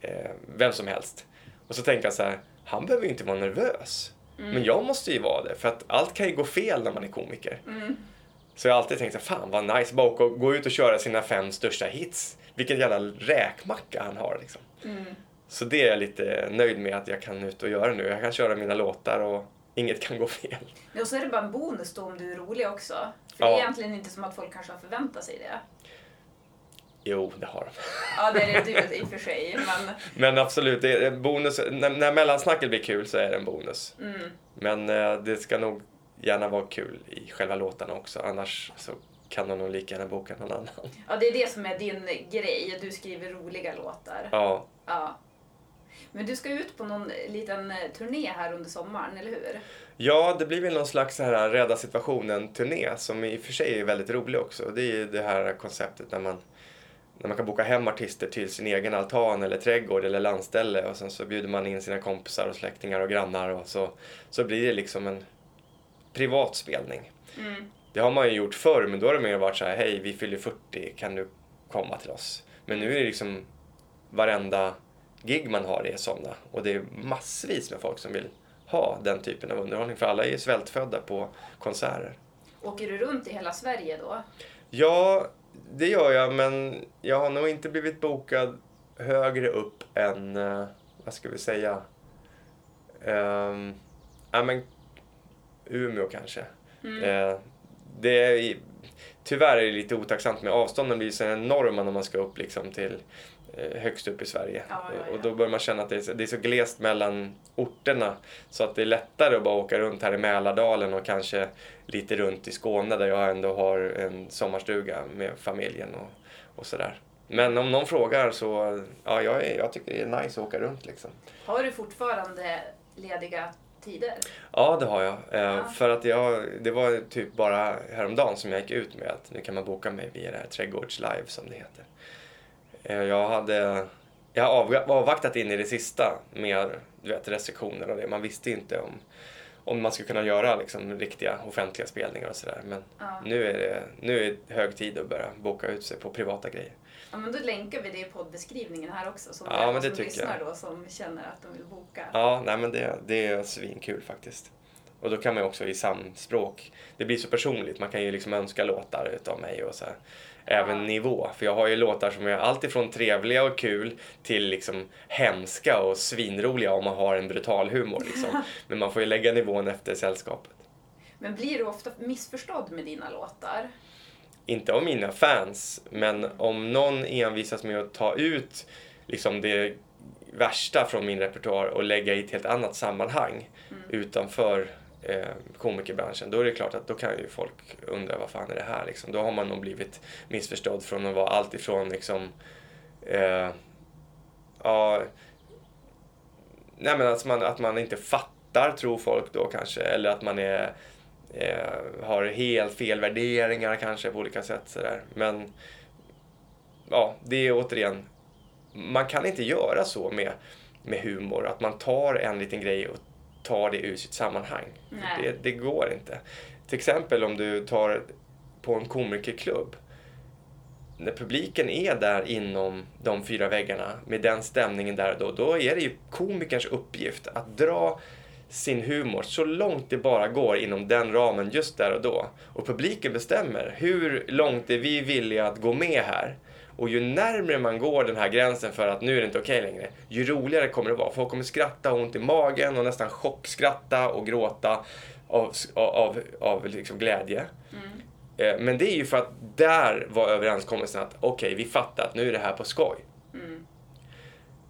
eh, vem som helst. Och så tänker jag så här, han behöver ju inte vara nervös. Men jag måste ju vara det för att allt kan ju gå fel när man är komiker. Så jag har alltid tänkt så fan vad nice, bara åka gå ut och köra sina fem största hits. Vilken jävla räkmacka han har liksom. Så det är jag lite nöjd med att jag kan ut och göra nu. Jag kan köra mina låtar och inget kan gå fel. Ja, Och så är det bara en bonus då om du är rolig också. För det Ja. är egentligen inte som att folk kanske har förväntat sig det. Jo, det har de. Ja, det är det du i och för sig. Men Men absolut, det är bonus. När, när mellansnacket blir kul så är det en bonus. mm, Men eh, det ska nog gärna vara kul i själva låtarna också. Annars så kan de nog lika gärna boka någon annan. ja, det är det som är din grej. Du skriver roliga låtar. Ja, Ja. Men du ska ut på någon liten eh, turné här under sommaren, eller hur? Ja, det blir väl någon slags så här rädda situationen-turné som i och för sig är väldigt rolig också. Det är ju det här konceptet när man, när man kan boka hem artister till sin egen altan eller trädgård eller landställe och sen så bjuder man in sina kompisar och släktingar och grannar och så, så blir det liksom en privat spelning. Mm. Det har man ju gjort förr, men då har det mer varit så här, hej vi fyller 40, kan du komma till oss? Men nu är det liksom varenda gig man har är sådana och det är massvis med folk som vill ha den typen av underhållning för alla är ju svältfödda på konserter. Åker du runt i hela Sverige då? Ja, det gör jag men jag har nog inte blivit bokad högre upp än, eh, vad ska vi säga, um, ja men Umeå kanske. Eh, det är, tyvärr är det lite otacksamt med avstånden blir så enorma när man ska upp liksom till högst upp i Sverige. Ja, ja, ja. Och då börjar man känna att det är, så, det är så glest mellan orterna så att det är lättare att bara åka runt här i Mälardalen och kanske lite runt i Skåne där jag ändå har en sommarstuga med familjen och, och sådär. Men om någon frågar så, ja, jag, jag tycker det är nice att åka runt liksom. Har du fortfarande lediga tider? Ja, det har jag. Eh, Ja. För att jag, det var typ bara häromdagen som jag gick ut med att nu kan man boka mig via det här Trädgårds Live som det heter. Eh, jag hade jag har avvaktat in i det sista med du vet, restriktioner och det. Man visste inte om, om man skulle kunna göra liksom, riktiga offentliga spelningar och sådär. Men Ja. nu, är det, nu är det hög tid att börja boka ut sig på privata grejer. Ja, men då länkar vi det i poddbeskrivningen här också. Som Ja, men det som lyssnar jag. då som känner att de vill boka. Ja, nej men det, det är svinkul faktiskt. Och då kan man också i samspråk, det blir så personligt, man kan ju liksom önska låtar utav mig och så här. Även nivå, för jag har ju låtar som är alltifrån trevliga och kul till liksom hemska och svinroliga om man har en brutal humor liksom. Men man får ju lägga nivån efter sällskapet. Men blir du ofta missförstådd med dina låtar? Inte av mina fans, men om någon envisas med att ta ut liksom det värsta från min repertoar och lägga i ett helt annat sammanhang utanför eh, komikerbranschen, då är det klart att då kan ju folk undra vad fan är det här liksom. Då har man nog blivit missförstådd från att vara allt ifrån liksom eh, ja, nej men att man, att man inte fattar tror folk då kanske, eller att man är eh, har helt fel värderingar kanske på olika sätt. Sådär. Men ja, det är återigen, man kan inte göra så med, med humor, att man tar en liten grej och tar det ur sitt sammanhang. Det, det går inte. Till exempel om du tar på en komikerklubb. När publiken är där inom de fyra väggarna med den stämningen där och då, då är det ju komikerns uppgift att dra sin humor så långt det bara går inom den ramen just där och då. Och publiken bestämmer hur långt är vi villiga att gå med här. Och ju närmare man går den här gränsen för att nu är det inte okej längre, ju roligare kommer det vara. Folk kommer skratta, ha ont i magen och nästan chockskratta och gråta av, av, av liksom glädje. Eh, Men det är ju för att där var överenskommelsen att okej, vi fattar att nu är det här på skoj.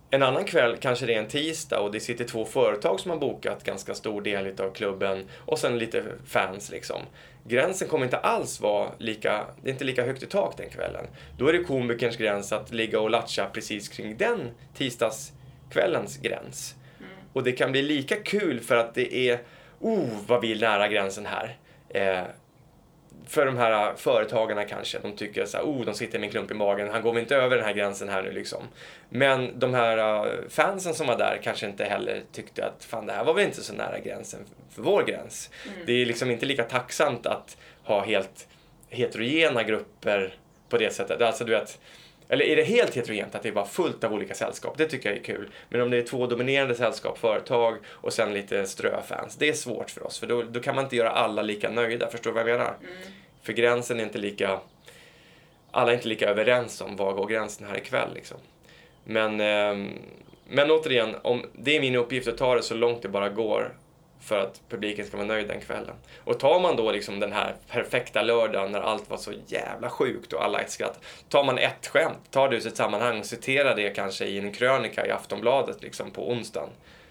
En annan kväll, kanske det är en tisdag och det sitter två företag som har bokat ganska stor del av klubben och sen lite fans liksom. Gränsen kommer inte alls vara lika, det är inte lika högt i tak den kvällen. Då är det komikerns gräns att ligga och latcha precis kring den tisdagskvällens gräns. Och det kan bli lika kul för att det är, oh vad vi är nära gränsen här. Eh, för de här företagarna kanske, de tycker så här, oh, de sitter med en klump i magen, han går väl inte över den här gränsen här nu liksom. Men de här uh, fansen som var där kanske inte heller tyckte att fan det här var väl inte så nära gränsen för vår gräns. Det är liksom inte lika tacksamt att ha helt heterogena grupper på det sättet. Alltså du vet, eller är det helt heterogent, att det är bara fullt av olika sällskap? Det tycker jag är kul. Men om det är två dominerande sällskap, företag och sen lite ströfans, det är svårt för oss. För då, då kan man inte göra alla lika nöjda, förstår du vad jag menar? För gränsen är inte lika... Alla är inte lika överens om var går gränsen här ikväll liksom. Men, ehm, men återigen, om, det är min uppgift att ta det så långt det bara går för att publiken ska vara nöjd den kvällen. Och tar man då liksom den här perfekta lördagen när allt var så jävla sjukt och alla ett skratt. Tar man ett skämt, tar det ur sitt sammanhang och citerar det kanske i en krönika i Aftonbladet liksom på onsdagen.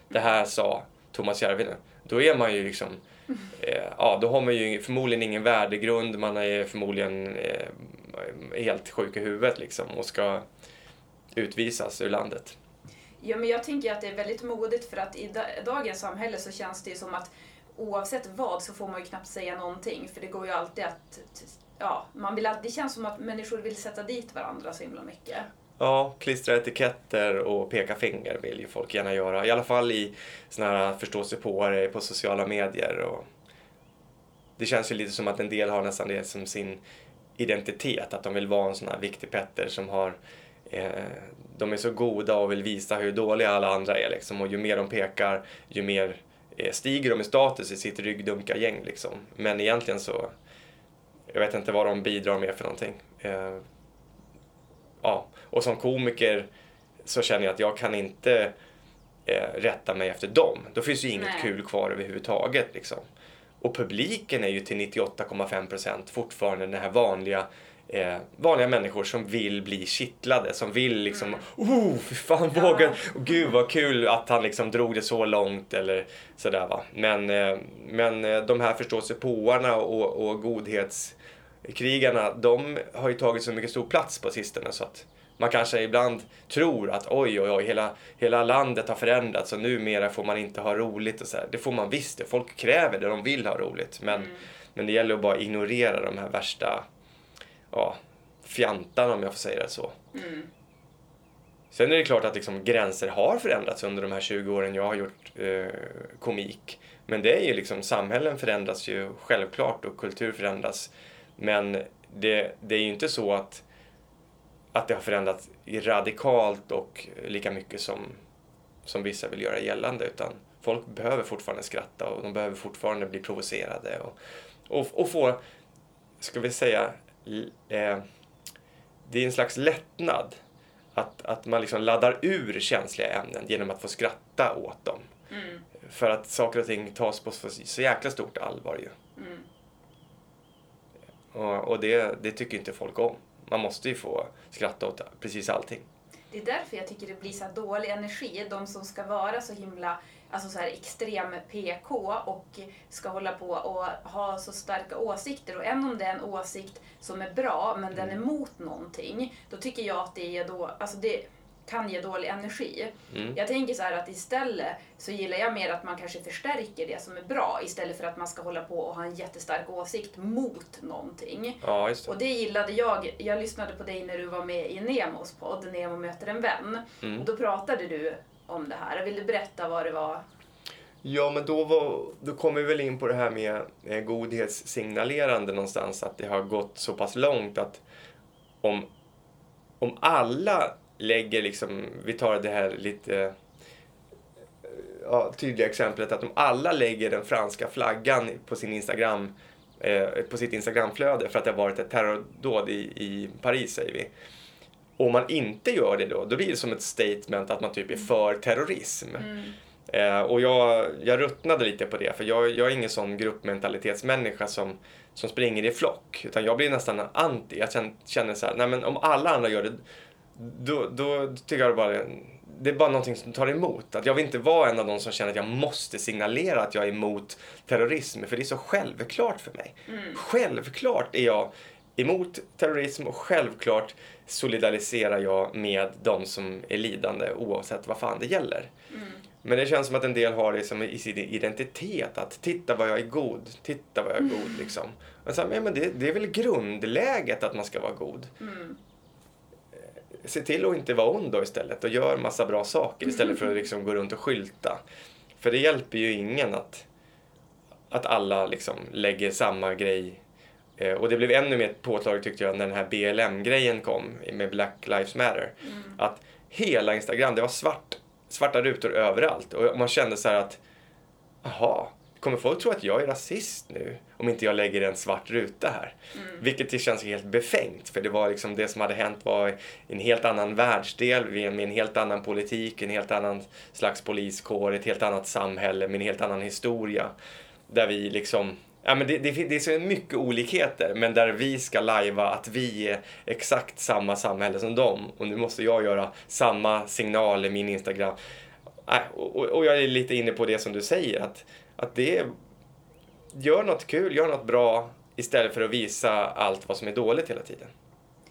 Det här sa Thomas Järvinen. Då är man ju liksom, eh, ja då har man ju förmodligen ingen värdegrund, man är förmodligen eh, helt sjuk i huvudet liksom och ska utvisas ur landet. Ja, men jag tänker att det är väldigt modigt för att i dagens samhälle så känns det ju som att oavsett vad så får man ju knappt säga någonting för det går ju alltid att ja, man vill det känns som att människor vill sätta dit varandra så himla mycket. Ja, klistra etiketter och peka finger vill ju folk gärna göra. I alla fall i såna här förståsigpåare på sociala medier. Och det känns ju lite som att en del har nästan det som sin identitet. Att de vill vara en sån här viktig Petter som har de är så goda och vill visa hur dåliga alla andra är liksom. Och ju mer de pekar, ju mer eh, stiger de i status i sitt ryggdunkargäng liksom. Men egentligen så, jag vet inte vad de bidrar med för någonting. Eh, ja, och som komiker så känner jag att jag kan inte eh, rätta mig efter dem. Då finns ju inget Nej. kul kvar överhuvudtaget. Liksom. Och publiken är ju till 98,5% fortfarande den här vanliga eh, vanliga människor som vill bli kittlade, som vill liksom, oh, fy fan Ja. vågen, och gud vad kul att han liksom drog det så långt eller sådär va. Men, eh, men eh, de här förståsigpåarna och, och godhetskrigarna, de har ju tagit så mycket stor plats på sistone så att man kanske ibland tror att oj, oj, oj, hela, hela landet har förändrats och numera får man inte ha roligt och så här. Det får man visst, det. folk kräver det, de vill ha roligt. Men, men det gäller att bara ignorera de här värsta ja, fjantarna om jag får säga det så. Sen är det klart att liksom gränser har förändrats under de här 20 åren jag har gjort eh, komik. Men det är ju liksom, samhällen förändras ju självklart och kultur förändras. Men det, det är ju inte så att, att det har förändrats radikalt och lika mycket som, som vissa vill göra gällande. Utan folk behöver fortfarande skratta och de behöver fortfarande bli provocerade. Och, och, och få, ska vi säga, eh, det är en slags lättnad att, att man liksom laddar ur känsliga ämnen genom att få skratta åt dem. För att saker och ting tas på så, så jäkla stort allvar ju. Och, och det, det tycker inte folk om. Man måste ju få skratta åt precis allting. Det är därför jag tycker det blir så dålig energi. De som ska vara så himla alltså så här extrem PK och ska hålla på och ha så starka åsikter. Och än om det är en åsikt som är bra men den är Mm. emot någonting, då tycker jag att det är då, alltså det, kan ge dålig energi. Mm. Jag tänker så här att istället så gillar jag mer att man kanske förstärker det som är bra istället för att man ska hålla på och ha en jättestark åsikt mot någonting. Ja, det. Och det gillade jag. Jag lyssnade på dig när du var med i Nemos podd, Nemo möter en vän. Mm. Och då pratade du om det här. Vill du berätta vad det var? Ja, men då, var, då kom vi väl in på det här med eh, godhetssignalerande någonstans. Att det har gått så pass långt att om, om alla lägger liksom, vi tar det här lite eh, ja, tydliga exemplet att om alla lägger den franska flaggan på sin Instagram eh, på sitt Instagramflöde för att det har varit ett terrordåd i, i Paris säger vi. Och om man inte gör det då, då blir det som ett statement att man typ är för terrorism. Eh, och jag, jag ruttnade lite på det, för jag, jag är ingen sån gruppmentalitetsmänniska som, som springer i flock. Utan jag blir nästan anti. Jag känner, så här, nej men om alla andra gör det, då, då tycker jag det bara det är bara någonting som tar emot. Att jag vill inte vara en av de som känner att jag måste signalera att jag är emot terrorism, för det är så självklart för mig. Självklart är jag emot terrorism och självklart solidariserar jag med de som är lidande oavsett vad fan det gäller. Men det känns som att en del har det som i sin identitet, att titta vad jag är god, titta vad jag är god liksom. Men, så här, men det, det är väl grundläget att man ska vara god. Se till att inte vara ond då istället och gör massa bra saker istället för att liksom gå runt och skylta. För det hjälper ju ingen att, att alla liksom lägger samma grej. Eh, och det blev ännu mer påtagligt tyckte jag när den här BLM-grejen kom med Black Lives Matter. Att hela Instagram, det var svart, svarta rutor överallt. Och man kände så här att, jaha, kommer folk tro att jag är rasist nu om inte jag lägger en svart ruta här? Vilket det känns helt befängt, för det var liksom det som hade hänt var en helt annan världsdel med en helt annan politik, en helt annan slags poliskår, ett helt annat samhälle med en helt annan historia. Där vi liksom Ja, men det, det, det är så mycket olikheter, men där vi ska lajva att vi är exakt samma samhälle som dem. Och nu måste jag göra samma signal i min Instagram. Äh, och, och- och jag är lite inne på det som du säger, att, att det är, Gör något kul, gör något bra istället för att visa allt vad som är dåligt hela tiden.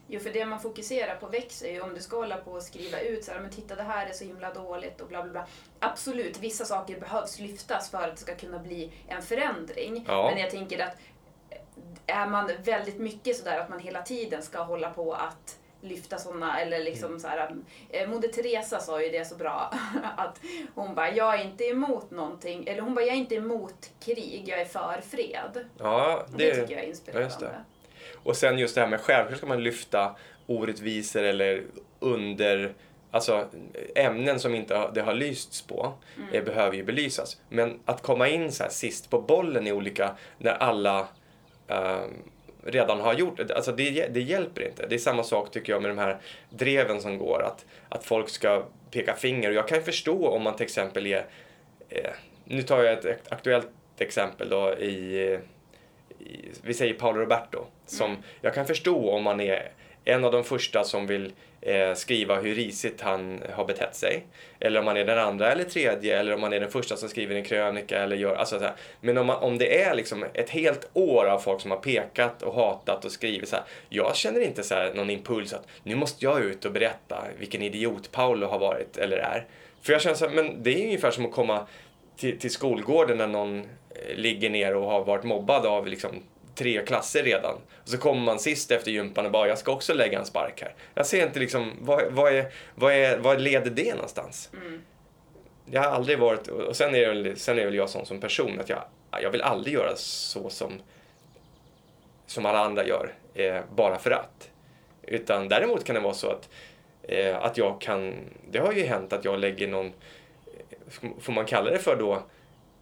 Jo, för det man fokuserar på växer ju. Om du ska hålla på och skriva ut så här, men titta det här är så himla dåligt och bla bla bla. Absolut, vissa saker behövs lyftas för att det ska kunna bli en förändring. Ja. Men jag tänker att är man väldigt mycket sådär att man hela tiden ska hålla på att lyfta sådana, eller liksom Mm. så här, eh, Moder Teresa sa ju det så bra, att hon bara, jag är inte emot någonting, eller hon bara, jag är inte emot krig, jag är för fred. Ja, Det, tycker jag är Ja, inspirerande. det. Och sen just det här med självklart ska man lyfta orättvisor eller under Alltså ämnen som inte har, det har lysts på eh, behöver ju belysas. Men att komma in så här sist på bollen i olika, när alla ehm, redan har gjort det, alltså det, det hjälper inte. Det är samma sak tycker jag med de här dreven som går, att, att folk ska peka finger. Och jag kan förstå om man till exempel är, eh, nu tar jag ett aktuellt exempel då i i- vi säger Paolo Roberto, som jag kan förstå om man är en av de första som vill eh, skriva hur risigt han har betett sig. Eller om man är den andra eller tredje, eller om man är den första som skriver en krönika eller gör, alltså så här. Men om, man, om det är liksom ett helt år av folk som har pekat och hatat och skrivit så här. Jag känner inte så här någon impuls att nu måste jag ut och berätta vilken idiot Paolo har varit eller är. För jag känner så här, men det är ungefär som att komma till, till skolgården när någon eh, ligger ner och har varit mobbad av liksom tre klasser redan. Och så kommer man sist efter gympan och bara, jag ska också lägga en spark här. Jag ser inte liksom, vad, vad, är, vad, är, vad leder det någonstans? Jag har aldrig varit, och sen är, det väl, sen är väl jag sån som person att jag, jag vill aldrig göra så som, som alla andra gör, eh, bara för att. Utan däremot kan det vara så att, eh, att jag kan, det har ju hänt att jag lägger någon, eh, får man kalla det för då,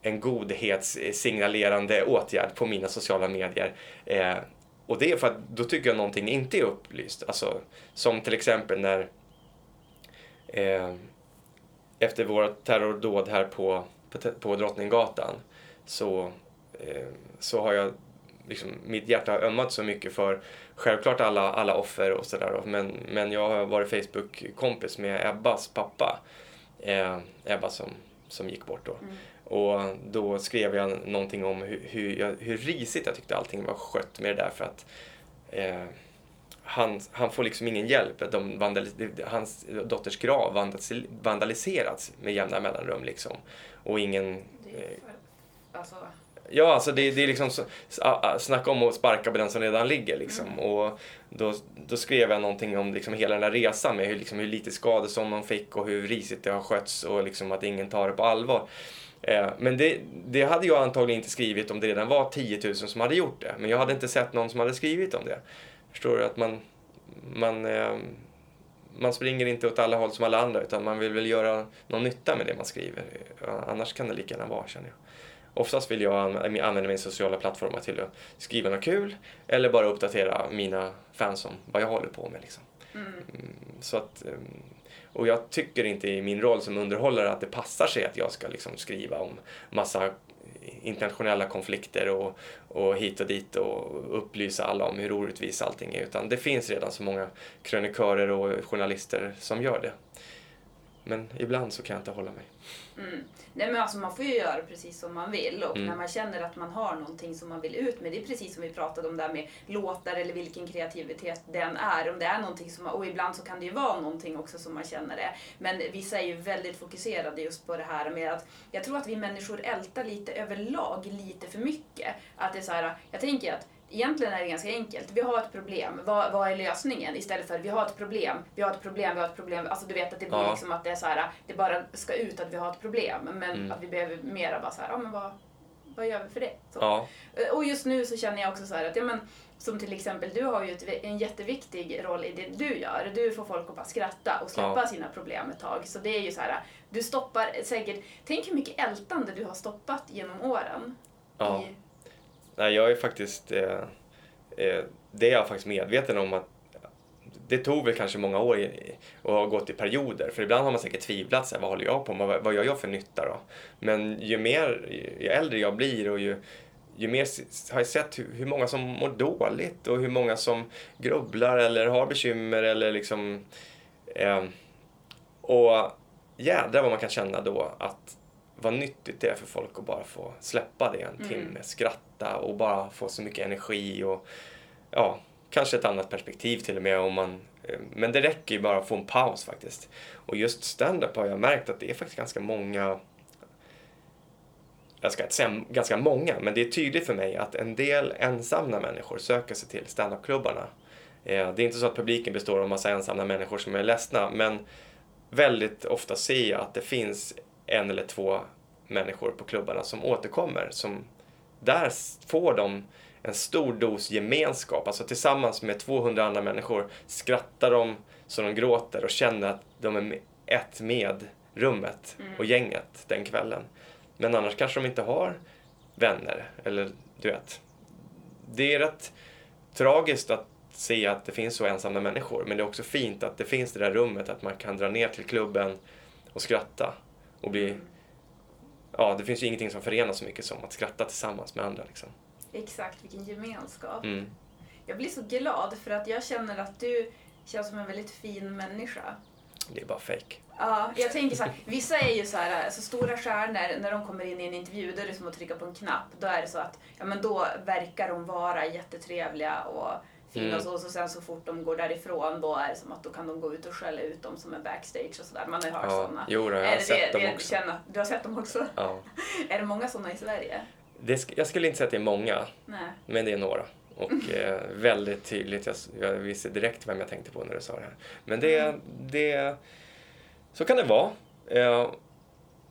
en godhetssignalerande åtgärd på mina sociala medier. Eh, och det är för att då tycker jag någonting inte är upplyst. Alltså, som till exempel när eh, efter vårt terrordåd här på, på, på Drottninggatan så, eh, så har jag liksom, mitt hjärta har ömmat så mycket för självklart alla, alla offer och sådär men, men jag har varit Facebook-kompis med Ebbas pappa. Eh, Ebba som, som gick bort då. Mm. Och då skrev jag någonting om hur, hur, jag, hur risigt jag tyckte allting var skött med det där för att eh, han, han får liksom ingen hjälp. De hans dotters grav vandalis- vandaliserats med jämna mellanrum. Liksom. Och ingen... För, alltså, Ja, alltså det, det är liksom så, snacka om att sparka på den som redan ligger. Liksom. Och då, då skrev jag någonting om liksom hela den här resan med hur, liksom, hur lite skadestånd de fick och hur risigt det har skötts och liksom att ingen tar det på allvar. Eh, men det, det hade jag antagligen inte skrivit om det redan var 10 000 som hade gjort det. Men jag hade inte sett någon som hade skrivit om det. Förstår du? Att man, man, eh, man springer inte åt alla håll som alla andra utan man vill väl göra någon nytta med det man skriver. Annars kan det lika gärna vara, känner jag. Oftast vill jag an- använda min sociala plattformar till att skriva något kul eller bara uppdatera mina fans om vad jag håller på med. Liksom. Mm, Så att, ehm, och jag tycker inte i min roll som underhållare att det passar sig att jag ska liksom skriva om massa internationella konflikter och, och hit och dit och upplysa alla om hur orättvis allting är. Utan det finns redan så många krönikörer och journalister som gör det. Men ibland så kan jag inte hålla mig. Mm. Nej men alltså man får ju göra precis som man vill och Mm. när man känner att man har någonting som man vill ut med. Det är precis som vi pratade om där med låtar eller vilken kreativitet den är. Om det är någonting som, och ibland så kan det ju vara någonting också som man känner det. Men vissa är ju väldigt fokuserade just på det här med att jag tror att vi människor ältar lite överlag lite för mycket. Att det är så här, jag tänker att Egentligen är det ganska enkelt. Vi har ett problem. Vad, vad är lösningen? Istället för vi har ett problem, vi har ett problem, vi har ett problem. Alltså du vet att det blir Ja. liksom att det är så här, det bara ska ut att vi har ett problem. Men Mm. att vi behöver mera bara så här, ja men vad, vad gör vi för det? Så. Ja, Och just nu så känner jag också så att, ja men som till exempel du har ju ett, en jätteviktig roll i det du gör. Du får folk att bara skratta och släppa Ja. sina problem ett tag. Så det är ju så här, du stoppar säkert, tänk hur mycket ältande du har stoppat genom åren. Ja. I, Nej, jag är faktiskt... Eh, eh, det är jag faktiskt medveten om att det tog väl kanske många år i- och har gått i perioder. För ibland har man säkert tvivlat. Så här, vad håller jag på med? Vad, vad gör jag för nytta då? Men ju mer, ju äldre jag blir och ju, ju mer har jag sett hur, hur många som mår dåligt och hur många som grubblar eller har bekymmer eller liksom... Eh, och jädrar vad man kan känna då att vad nyttigt det är för folk att bara få släppa det en timme, skratta och bara få så mycket energi och ja, kanske ett annat perspektiv till och med om man eh, men det räcker ju bara att få en paus faktiskt. Och just stand-up har jag märkt att det är faktiskt ganska många jag ska inte säga ganska många, men det är tydligt för mig att en del ensamma människor söker sig till standupklubbarna. Eh, Det är inte så att publiken består av massa ensamma människor som är ledsna, men väldigt ofta ser jag att det finns en eller två människor på klubbarna som återkommer. Som, där får de en stor dos gemenskap. Alltså tillsammans med 200 andra människor skrattar de så de gråter och känner att de är ett med rummet och gänget den kvällen. Men annars kanske de inte har vänner. Eller du vet. Det är rätt tragiskt att se att det finns så ensamma människor. Men det är också fint att det finns det där rummet att man kan dra ner till klubben och skratta. Och bli... Ja, det finns ju ingenting som förenar så mycket som att skratta tillsammans med andra. Liksom. exakt, vilken gemenskap. Mm. Jag blir så glad för att jag känner att du känns som en väldigt fin människa. Det är bara fake. Ja, jag tänker så här, vissa är ju så här, så stora stjärnor, när de kommer in i en intervju, då är det som att trycka på en knapp. Då är det så att, ja men då verkar de vara jättetrevliga och Mm. och så, och så sen så fort de går därifrån, då är det som att då kan de gå ut och skälla ut dem som är backstage och sådär. Man har ju hört Ja, sådana. jo då, jag har det sett det, dem det också. Känner, du har sett dem också? Ja. är det många sådana i Sverige? Det, jag skulle inte säga att det är många, Nej. men det är några. Och eh, väldigt tydligt, jag, jag visste direkt vem jag tänkte på när du sa det här. Men det, det så kan det vara. Eh,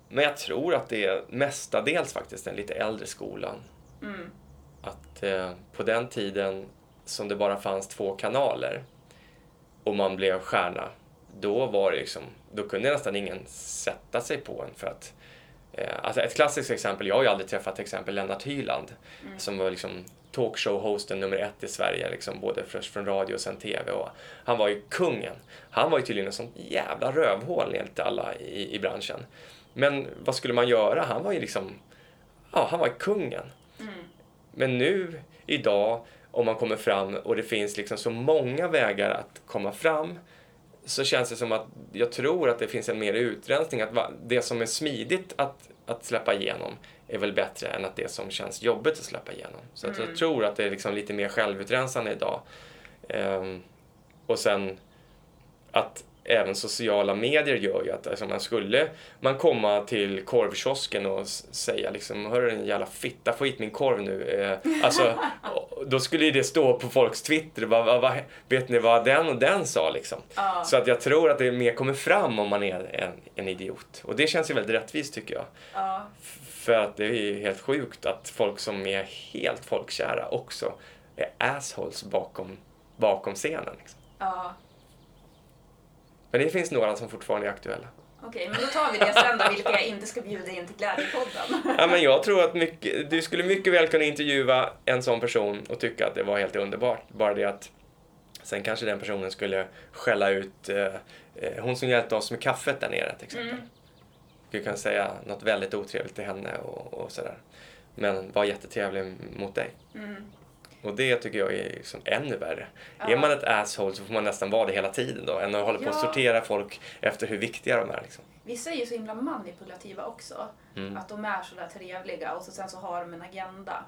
men jag tror att det är mestadels faktiskt den lite äldre skolan. Mm. Att eh, på den tiden som det bara fanns två kanaler och man blev stjärna, då var det liksom, då kunde nästan ingen sätta sig på en för att eh, alltså ett klassiskt exempel, jag har ju aldrig träffat till exempel Lennart Hyland som var liksom talkshow-hosten nummer ett i Sverige, liksom, både först från radio och sen TV. Och han var ju kungen. Han var ju tydligen en sån jävla rövhål enligt alla i, i branschen. Men vad skulle man göra? Han var ju liksom, ja, han var kungen. Men nu, idag, om man kommer fram och det finns liksom så många vägar att komma fram så känns det som att jag tror att det finns en mer utrensning. Att det som är smidigt att, att släppa igenom är väl bättre än att det som känns jobbigt att släppa igenom. Så att jag tror att det är liksom lite mer självutrensande idag. Ehm, och sen att även sociala medier gör ju att alltså, man skulle man komma till korvkiosken och säga liksom Hörru din jävla fitta, få hit min korv nu. Eh, alltså, då skulle ju det stå på folks Twitter. Vad, vad, vad, vet ni vad den och den sa liksom? Ja. Så att jag tror att det mer kommer fram om man är en, en idiot. Och det känns ju väldigt rättvist tycker jag. Ja. För att det är ju helt sjukt att folk som är helt folkkära också är assholes bakom, bakom scenen. Liksom. Ja. Men det finns några som fortfarande är aktuella. Okej, men då tar vi det sen då, vilka jag inte ska bjuda in till Glädjepodden. Ja, men jag tror att mycket, du skulle mycket väl kunna intervjua en sån person och tycka att det var helt underbart. Bara det att sen kanske den personen skulle skälla ut eh, eh, hon som hjälpte oss med kaffet där nere till exempel. Skulle kunna säga något väldigt otrevligt till henne och, och sådär. Men var jättetrevlig mot dig. Och det tycker jag är liksom ännu värre. Är man ett asshole så får man nästan vara det hela tiden då, än att hålla på att Ja. sortera folk efter hur viktiga de är. Liksom. Vissa är ju så himla manipulativa också. Mm. Att de är sådär trevliga och så sen så har de en agenda.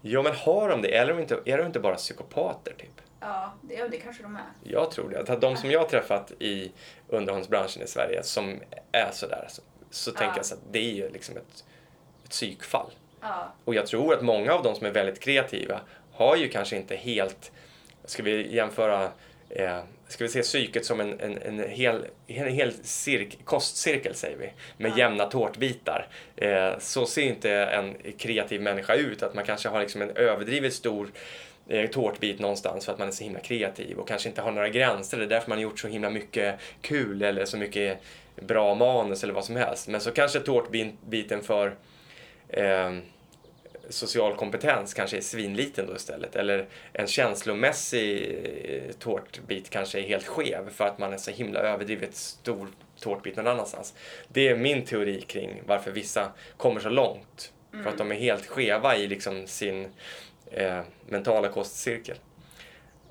Ja, men har de det? Är de inte, är de inte bara psykopater, typ? Ja, det, ja, det kanske de är. Jag tror det. Att de som jag har träffat i underhållsbranschen i Sverige som är sådär, så, så tänker jag så att det är ju liksom ett, ett psykfall. Ja, Och jag tror att många av de som är väldigt kreativa har ju kanske inte helt, ska vi jämföra, eh, ska vi se psyket som en, en, en hel, en hel cirk, kostcirkel säger vi, med jämna tårtbitar. Eh, så ser inte en kreativ människa ut, att man kanske har liksom en överdrivet stor eh, tårtbit någonstans för att man är så himla kreativ och kanske inte har några gränser. Det är därför man har gjort så himla mycket kul eller så mycket bra manus eller vad som helst. Men så kanske tårtbiten för eh, social kompetens kanske är svinliten då istället. Eller en känslomässig eh, tårtbit kanske är helt skev för att man är så himla överdrivet stor tårtbit någon annanstans. Det är min teori kring varför vissa kommer så långt. För att de är helt skeva i liksom sin eh, mentala kostcirkel.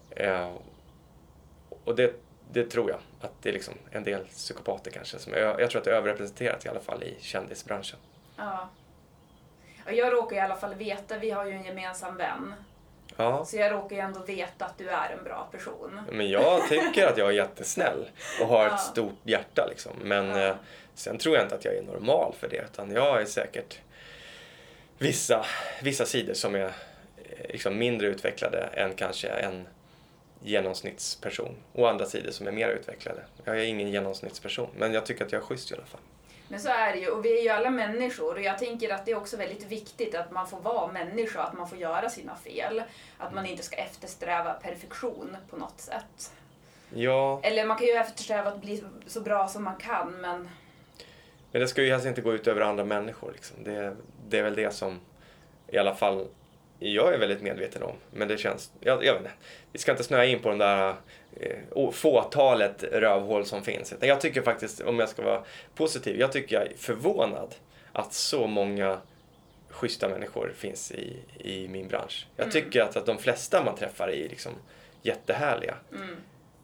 Eh, och det, det tror jag att det är liksom en del psykopater kanske. Som är, jag tror att det är överrepresenterat i alla fall i kändisbranschen. ja. Ja, Jag råkar i alla fall veta, vi har ju en gemensam vän. Ja. Så jag råkar ju ändå veta att du är en bra person. Men jag tycker att jag är jättesnäll och har Ja. ett stort hjärta liksom. Men Ja. eh, sen tror jag inte att jag är normal för det. Utan jag är säkert vissa, vissa sidor som är eh, liksom mindre utvecklade än kanske en genomsnittsperson. Och andra sidor som är mer utvecklade. Jag är ingen genomsnittsperson. Men jag tycker att jag är schysst i alla fall. Men så är det ju, och vi är ju alla människor och jag tänker att det är också väldigt viktigt att man får vara människa, att man får göra sina fel. Att man inte ska eftersträva perfektion på något sätt. Ja, Eller man kan ju eftersträva att bli så bra som man kan, men Men det ska ju helst inte gå ut över andra människor. Liksom. Det, det är väl det som i alla fall jag är väldigt medveten om. Men det känns, jag, jag vet inte. Vi ska inte snöa in på den där fåtalet rövhål som finns. Jag tycker faktiskt, om jag ska vara positiv, jag tycker jag är förvånad att så många schyssta människor finns i, i min bransch. Jag tycker att, att de flesta man träffar är liksom jättehärliga.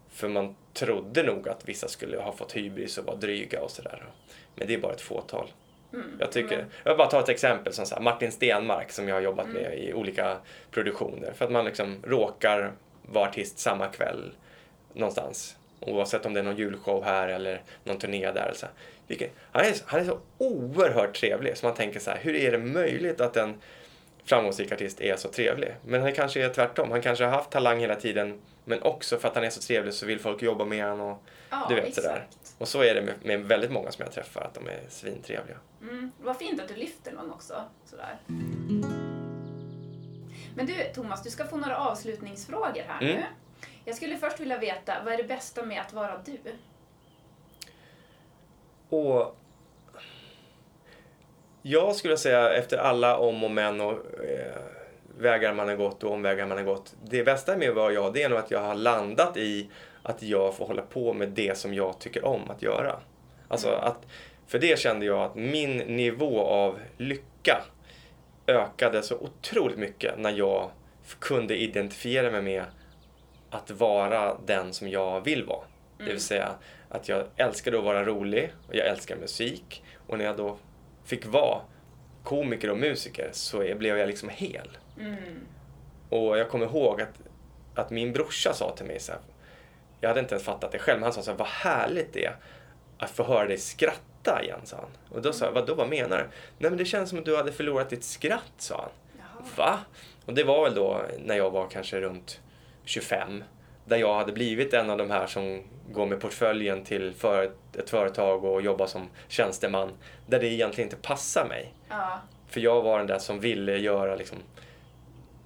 För man trodde nog att vissa skulle ha fått hybris och vara dryga och sådär. Men det är bara ett fåtal. Jag tycker, jag vill bara ta ett exempel som så här, Martin Stenmark som jag har jobbat med i olika produktioner. För att man liksom råkar vara artist samma kväll någonstans. Oavsett om det är någon julshow här eller någon turné där. Så. Vilket, han, är, han är så oerhört trevlig så man tänker så här, hur är det möjligt att en framgångsrik artist är så trevlig? Men han kanske är tvärtom. Han kanske har haft talang hela tiden men också för att han är så trevlig så vill folk jobba med honom. Och, Ja, du vet exakt. sådär. Och så är det med, med väldigt många som jag träffar, att de är svintrevliga. mm, vad fint att du lyfter någon också. Sådär. Men du Thomas, du ska få några avslutningsfrågor här Mm. nu. Jag skulle först vilja veta, vad är det bästa med att vara du? Och jag skulle säga efter alla om och men och eh, vägar man har gått och omvägar man har gått. Det bästa med att vara jag, det är nog att jag har landat i att jag får hålla på med det som jag tycker om att göra. Alltså att, för det kände jag att min nivå av lycka ökade så otroligt mycket när jag kunde identifiera mig med att vara den som jag vill vara. Det vill säga att jag älskade att vara rolig och jag älskar musik. Och när jag då fick vara komiker och musiker så blev jag liksom hel. Och jag kommer ihåg att, att min brorsa sa till mig så här, Jag hade inte ens fattat det själv, men han sa så här, vad härligt det är att få höra dig skratta igen, sa han. Och då sa jag, vadå, vad menar du? Nej men det känns som att du hade förlorat ditt skratt, sa han. Jaha. Va? Och det var väl då när jag var kanske runt 25. Där jag hade blivit en av de här som går med portföljen till för ett företag och jobbar som tjänsteman. Där det egentligen inte passar mig. Ja. För jag var den där som ville göra liksom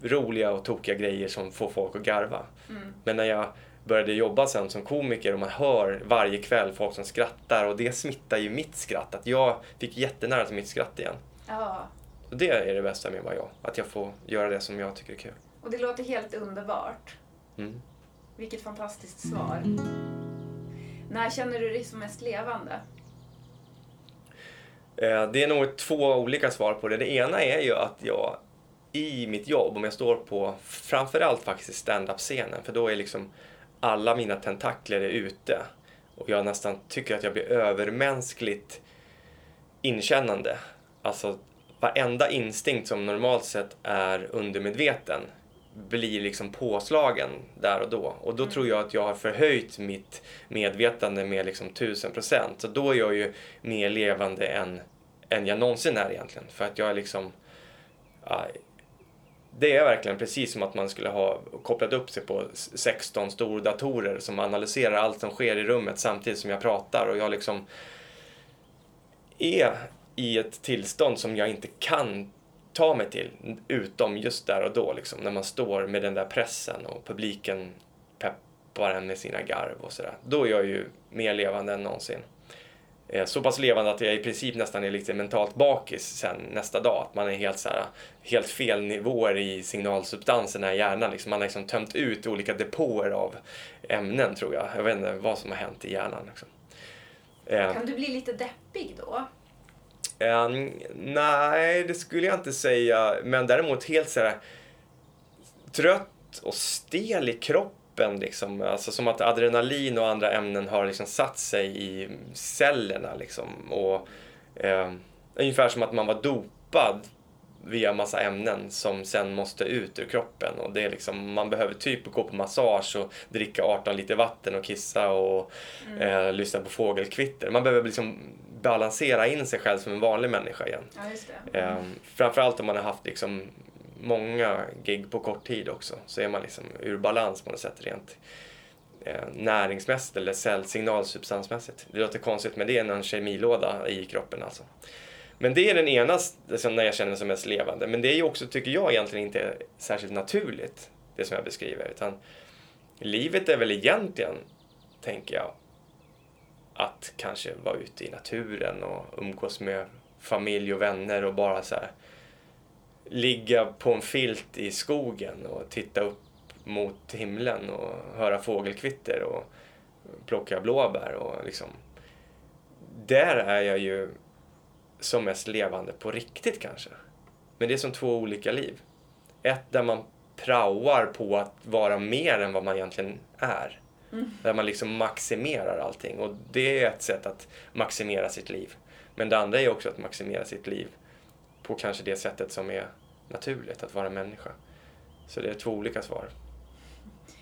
roliga och tokiga grejer som får folk att garva. Mm. Men när jag började jobba sen som komiker och man hör varje kväll folk som skrattar och det smittar ju mitt skratt. Att jag fick jättenära till mitt skratt igen. ja. Och det är det bästa med vad jag. Att jag får göra det som jag tycker är kul. Och det låter helt underbart. Mm. Vilket fantastiskt svar. När känner du dig som mest levande? Eh, Det är nog två olika svar på det. Det ena är ju att jag i mitt jobb, om jag står på framförallt faktiskt stand-up-scenen, för då är liksom alla mina tentakler är ute. Och jag nästan tycker att jag blir övermänskligt inkännande. Alltså varenda instinkt som normalt sett är undermedveten blir liksom påslagen där och då. Och då tror jag att jag har förhöjt mitt medvetande med liksom tusen procent. Så då är jag ju mer levande än, än jag någonsin är egentligen. För att jag är liksom... ja, det är verkligen precis som att man skulle ha kopplat upp sig på 16 stordatorer som analyserar allt som sker i rummet samtidigt som jag pratar. Och jag liksom är i ett tillstånd som jag inte kan ta mig till utom just där och då liksom när man står med den där pressen och publiken peppar en med sina garv och sådär. Då är jag ju mer levande än någonsin. Eh, så pass levande att jag i princip nästan är lite mentalt bakis sen nästa dag. Att man är helt, så här, helt fel nivåer i signalsubstanserna i hjärnan. Liksom man har liksom tömt ut olika depåer av ämnen tror jag. Jag vet inte vad som har hänt i hjärnan. Liksom. Eh. Kan du bli lite deppig då? Eh, nej, det skulle jag inte säga. Men däremot helt så här trött och stel i kroppen. Liksom. Alltså som att adrenalin och andra ämnen har liksom satt sig i cellerna. Liksom. Och, eh, ungefär som att man var dopad via massa ämnen som sen måste ut ur kroppen. Och det är liksom, man behöver typ gå på massage och dricka 18 liter vatten och kissa och eh, lyssna på fågelkvitter. Man behöver liksom balansera in sig själv som en vanlig människa igen. Ja, just det. Eh, framförallt om man har haft liksom många gig på kort tid också så är man liksom ur balans på något sätt rent eh, näringsmässigt eller cellsignalsubstansmässigt. Det låter konstigt men det är en kemilåda i kroppen alltså. Men det är den ena liksom, när jag känner mig som mest levande. Men det är ju också, tycker jag, egentligen inte särskilt naturligt, det som jag beskriver. Utan livet är väl egentligen, tänker jag, att kanske vara ute i naturen och umgås med familj och vänner och bara så här ligga på en filt i skogen och titta upp mot himlen och höra fågelkvitter och plocka blåbär och liksom. Där är jag ju som mest levande på riktigt kanske. Men det är som två olika liv. Ett där man praoar på att vara mer än vad man egentligen är. Där man liksom maximerar allting och det är ett sätt att maximera sitt liv. Men det andra är också att maximera sitt liv på kanske det sättet som är naturligt, att vara människa. Så det är två olika svar.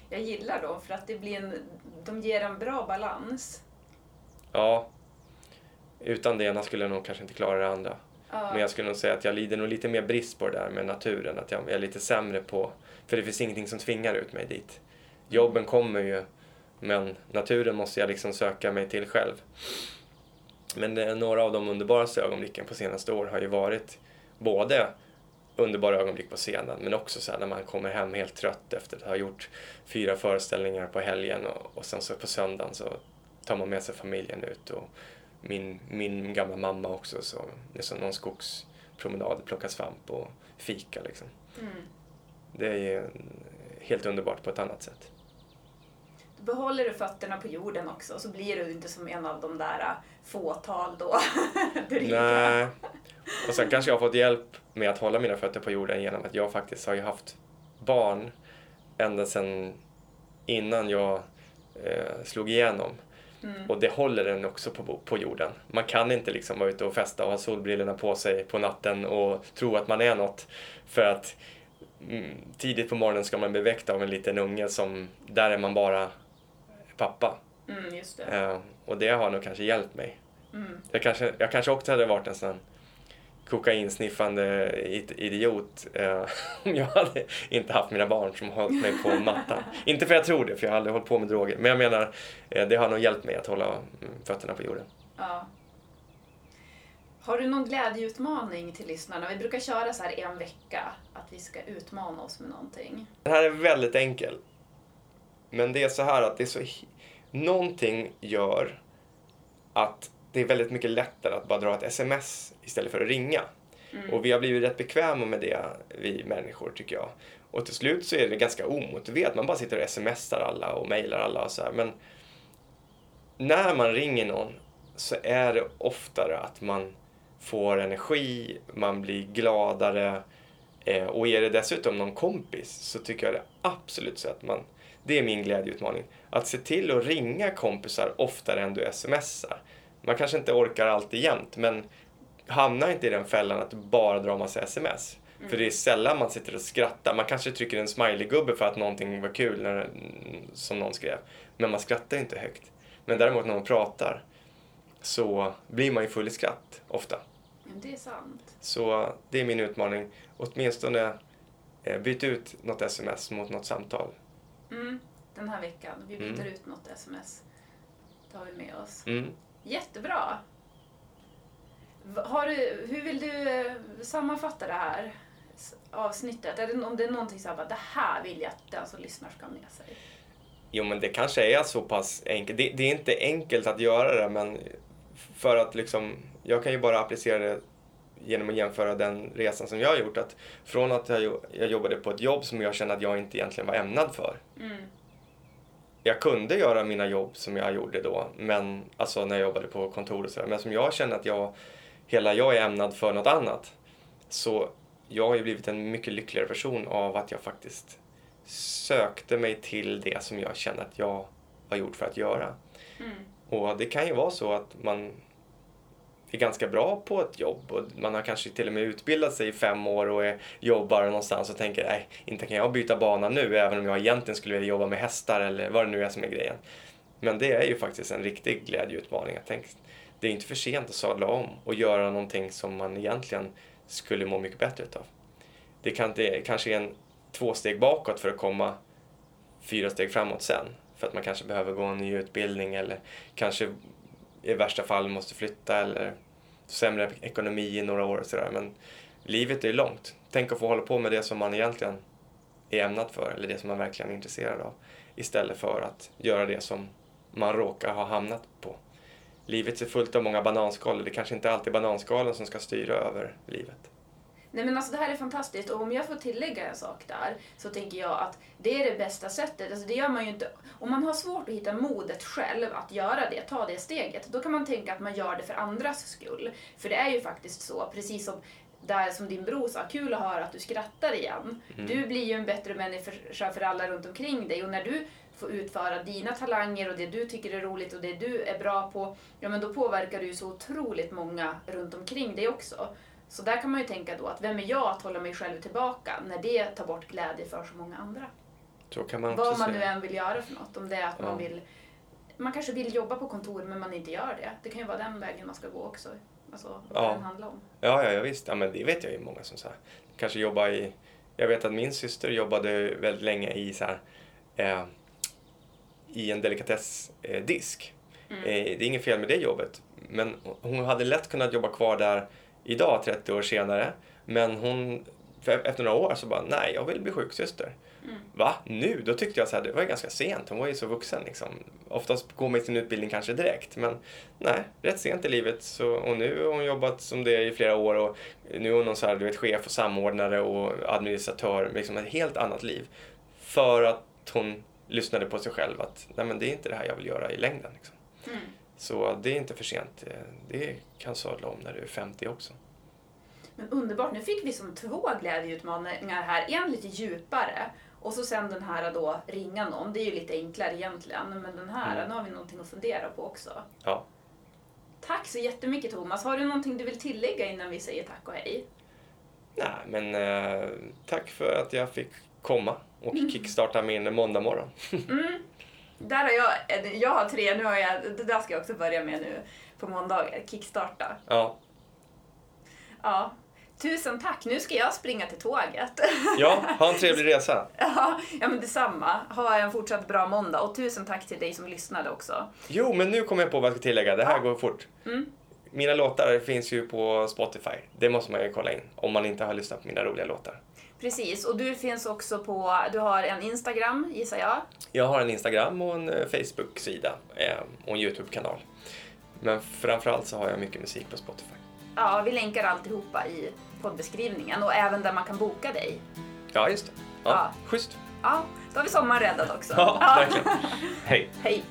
Jag gillar dem för att det blir en, de ger en bra balans. Ja, utan det ena skulle jag nog kanske inte klara det andra. Men jag skulle nog säga att jag lider nog lite mer brist på det där med naturen. Att jag är lite sämre på... För det finns ingenting som tvingar ut mig dit. Jobben kommer ju, men naturen måste jag liksom söka mig till själv. Men det, några av de underbaraste ögonblicken på senaste år har ju varit både underbara ögonblick på scenen men också så när man kommer hem helt trött efter att ha gjort fyra föreställningar på helgen och, och sen så på söndagen så tar man med sig familjen ut och min, min gamla mamma också så det är som någon skogspromenad, plocka svamp och fika liksom. Mm. Det är ju helt underbart på ett annat sätt. Behåller du fötterna på jorden också så blir du inte som en av de där äh, fåtal då. Nej. Och sen kanske jag har fått hjälp med att hålla mina fötter på jorden genom att jag faktiskt har ju haft barn ända sedan innan jag eh, slog igenom. Och det håller den också på, på jorden. Man kan inte liksom vara ute och festa och ha solbrillorna på sig på natten och tro att man är något. För att mm, tidigt på morgonen ska man bli väckt av en liten unge som, där är man bara pappa. Mm, just det. Eh, och det har nog kanske hjälpt mig. Mm. Jag kanske, jag kanske också hade varit en sån kokainsniffande idiot eh, om jag hade inte haft mina barn som hållit mig på mattan. inte för jag tror det, för jag har aldrig hållit på med droger. Men jag menar, eh, det har nog hjälpt mig att hålla mm, fötterna på jorden. Ja. Har du någon glädjeutmaning till lyssnarna? Vi brukar köra så här en vecka, att vi ska utmana oss med någonting. Den här är väldigt enkel. Men det är så här att det är så... Någonting gör att det är väldigt mycket lättare att bara dra ett sms istället för att ringa. Och vi har blivit rätt bekväma med det, vi människor, tycker jag. Och till slut så är det ganska omotiverat. Man bara sitter och smsar alla och mejlar alla och så här. Men när man ringer någon så är det oftare att man får energi, man blir gladare. Eh, och är det dessutom någon kompis så tycker jag det absolut så att man, det är min glädjeutmaning, att se till att ringa kompisar oftare än du smsar. Man kanske inte orkar alltid jämt, men hamna inte i den fällan att bara drar massa sms. För det är sällan man sitter och skrattar. Man kanske trycker en smiley-gubbe för att någonting var kul när, som någon skrev. Men man skrattar inte högt. Men däremot när man pratar så blir man ju full i skratt ofta. Det är sant. Så det är min utmaning. Åtminstone eh, byt ut något sms mot något samtal. Mm. Den här veckan. Vi byter Mm. ut något sms. tar vi med oss. Mm. Jättebra. Har du, hur vill du eh, sammanfatta det här avsnittet? Är det, om det är någonting så här, bara, det här vill jag att den som lyssnar ska ha med sig. Jo, men det kanske är så pass enkelt. Det, det är inte enkelt att göra det, men för att liksom, jag kan ju bara applicera det genom att jämföra den resan som jag har gjort. Att från att jag, jo- jag jobbade på ett jobb som jag kände att jag inte egentligen var ämnad för. Mm. Jag kunde göra mina jobb som jag gjorde då, men alltså när jag jobbade på kontor och sådär. Men som jag känner att jag, hela jag är ämnad för något annat. Så jag har ju blivit en mycket lyckligare person av att jag faktiskt sökte mig till det som jag känner att jag var gjord för att göra. Mm. Och det kan ju vara så att man är ganska bra på ett jobb och man har kanske till och med utbildat sig i fem år och är, jobbar någonstans och tänker nej, inte kan jag byta bana nu även om jag egentligen skulle vilja jobba med hästar eller vad det nu är som är grejen. Men det är ju faktiskt en riktig glädjeutmaning. Jag tänker, det är inte för sent att sadla om och göra någonting som man egentligen skulle må mycket bättre utav. Det kan det kanske är en två steg bakåt för att komma fyra steg framåt sen. För att man kanske behöver gå en ny utbildning eller kanske i värsta fall måste flytta eller sämre ekonomi i några år och sådär. Men livet är långt. Tänk att få hålla på med det som man egentligen är ämnad för eller det som man verkligen är intresserad av. Istället för att göra det som man råkar ha hamnat på. Livet är fullt av många bananskal och det kanske inte alltid är bananskalen som ska styra över livet. Nej men alltså det här är fantastiskt och om jag får tillägga en sak där så tänker jag att det är det bästa sättet. Alltså det gör man ju inte. Om man har svårt att hitta modet själv att göra det, ta det steget, då kan man tänka att man gör det för andras skull. För det är ju faktiskt så, precis som där som din bror sa, kul att höra att du skrattar igen. Du blir ju en bättre människa för alla runt omkring dig och när du får utföra dina talanger och det du tycker är roligt och det du är bra på, ja men då påverkar du ju så otroligt många runt omkring dig också. Så där kan man ju tänka då att vem är jag att hålla mig själv tillbaka när det tar bort glädje för så många andra. Så kan man Vad man nu än vill göra för något. Om det är att man Ja. vill man kanske vill jobba på kontor men man inte gör det. Det kan ju vara den vägen man ska gå också. Alltså vad Ja. den handlar om. Ja, ja, ja visst. Ja, men det vet jag ju många som så här, kanske jobbar i... Jag vet att min syster jobbade väldigt länge i så här, eh, i en delikatessdisk. Mm. Eh, det är inget fel med det jobbet. Men hon hade lätt kunnat jobba kvar där idag, 30 år senare. Men hon, efter några år så bara, nej, jag vill bli sjuksyster. Mm. Va? Nu? Då tyckte jag så här, det var ju ganska sent. Hon var ju så vuxen liksom. Oftast går man sin utbildning kanske direkt. Men nej, rätt sent i livet. Så, och nu har hon jobbat som det i flera år och nu är hon någon så här, du vet, chef och samordnare och administratör. Liksom ett helt annat liv. För att hon lyssnade på sig själv att nej men det är inte det här jag vill göra i längden. Liksom. Mm. Så det är inte för sent. Det kan sadla om när du är 50 också. Men underbart, nu fick vi som två glädjeutmaningar här. En lite djupare och så sen den här då ringa någon. Det är ju lite enklare egentligen. Men den här, Mm. nu har vi någonting att fundera på också. Ja. Tack så jättemycket Thomas. Har du någonting du vill tillägga innan vi säger tack och hej? Nej, men eh, tack för att jag fick komma och kickstarta min måndag morgon. Mm. Där har jag, jag har tre, nu har jag, det där ska jag också börja med nu på måndagar, kickstarta. Ja. Ja. Tusen tack, nu ska jag springa till tåget. ja, ha en trevlig resa. ja, ja, men detsamma. Ha en fortsatt bra måndag och tusen tack till dig som lyssnade också. Jo, men nu kommer jag på vad jag ska tillägga. Det här går fort. Mm. Mina låtar finns ju på Spotify. Det måste man ju kolla in om man inte har lyssnat på mina roliga låtar. Precis, och du finns också på, du har en Instagram gissar jag. Jag har en Instagram och en eh, Facebook-sida eh, och en YouTube-kanal. Men framförallt så har jag mycket musik på Spotify. Ja, vi länkar alltihopa i poddbeskrivningen och även där man kan boka dig. Ja, just det. Ja, Ja. Schysst. Ja, då har vi sommaren räddad också. Ja, verkligen. Hej. Hej!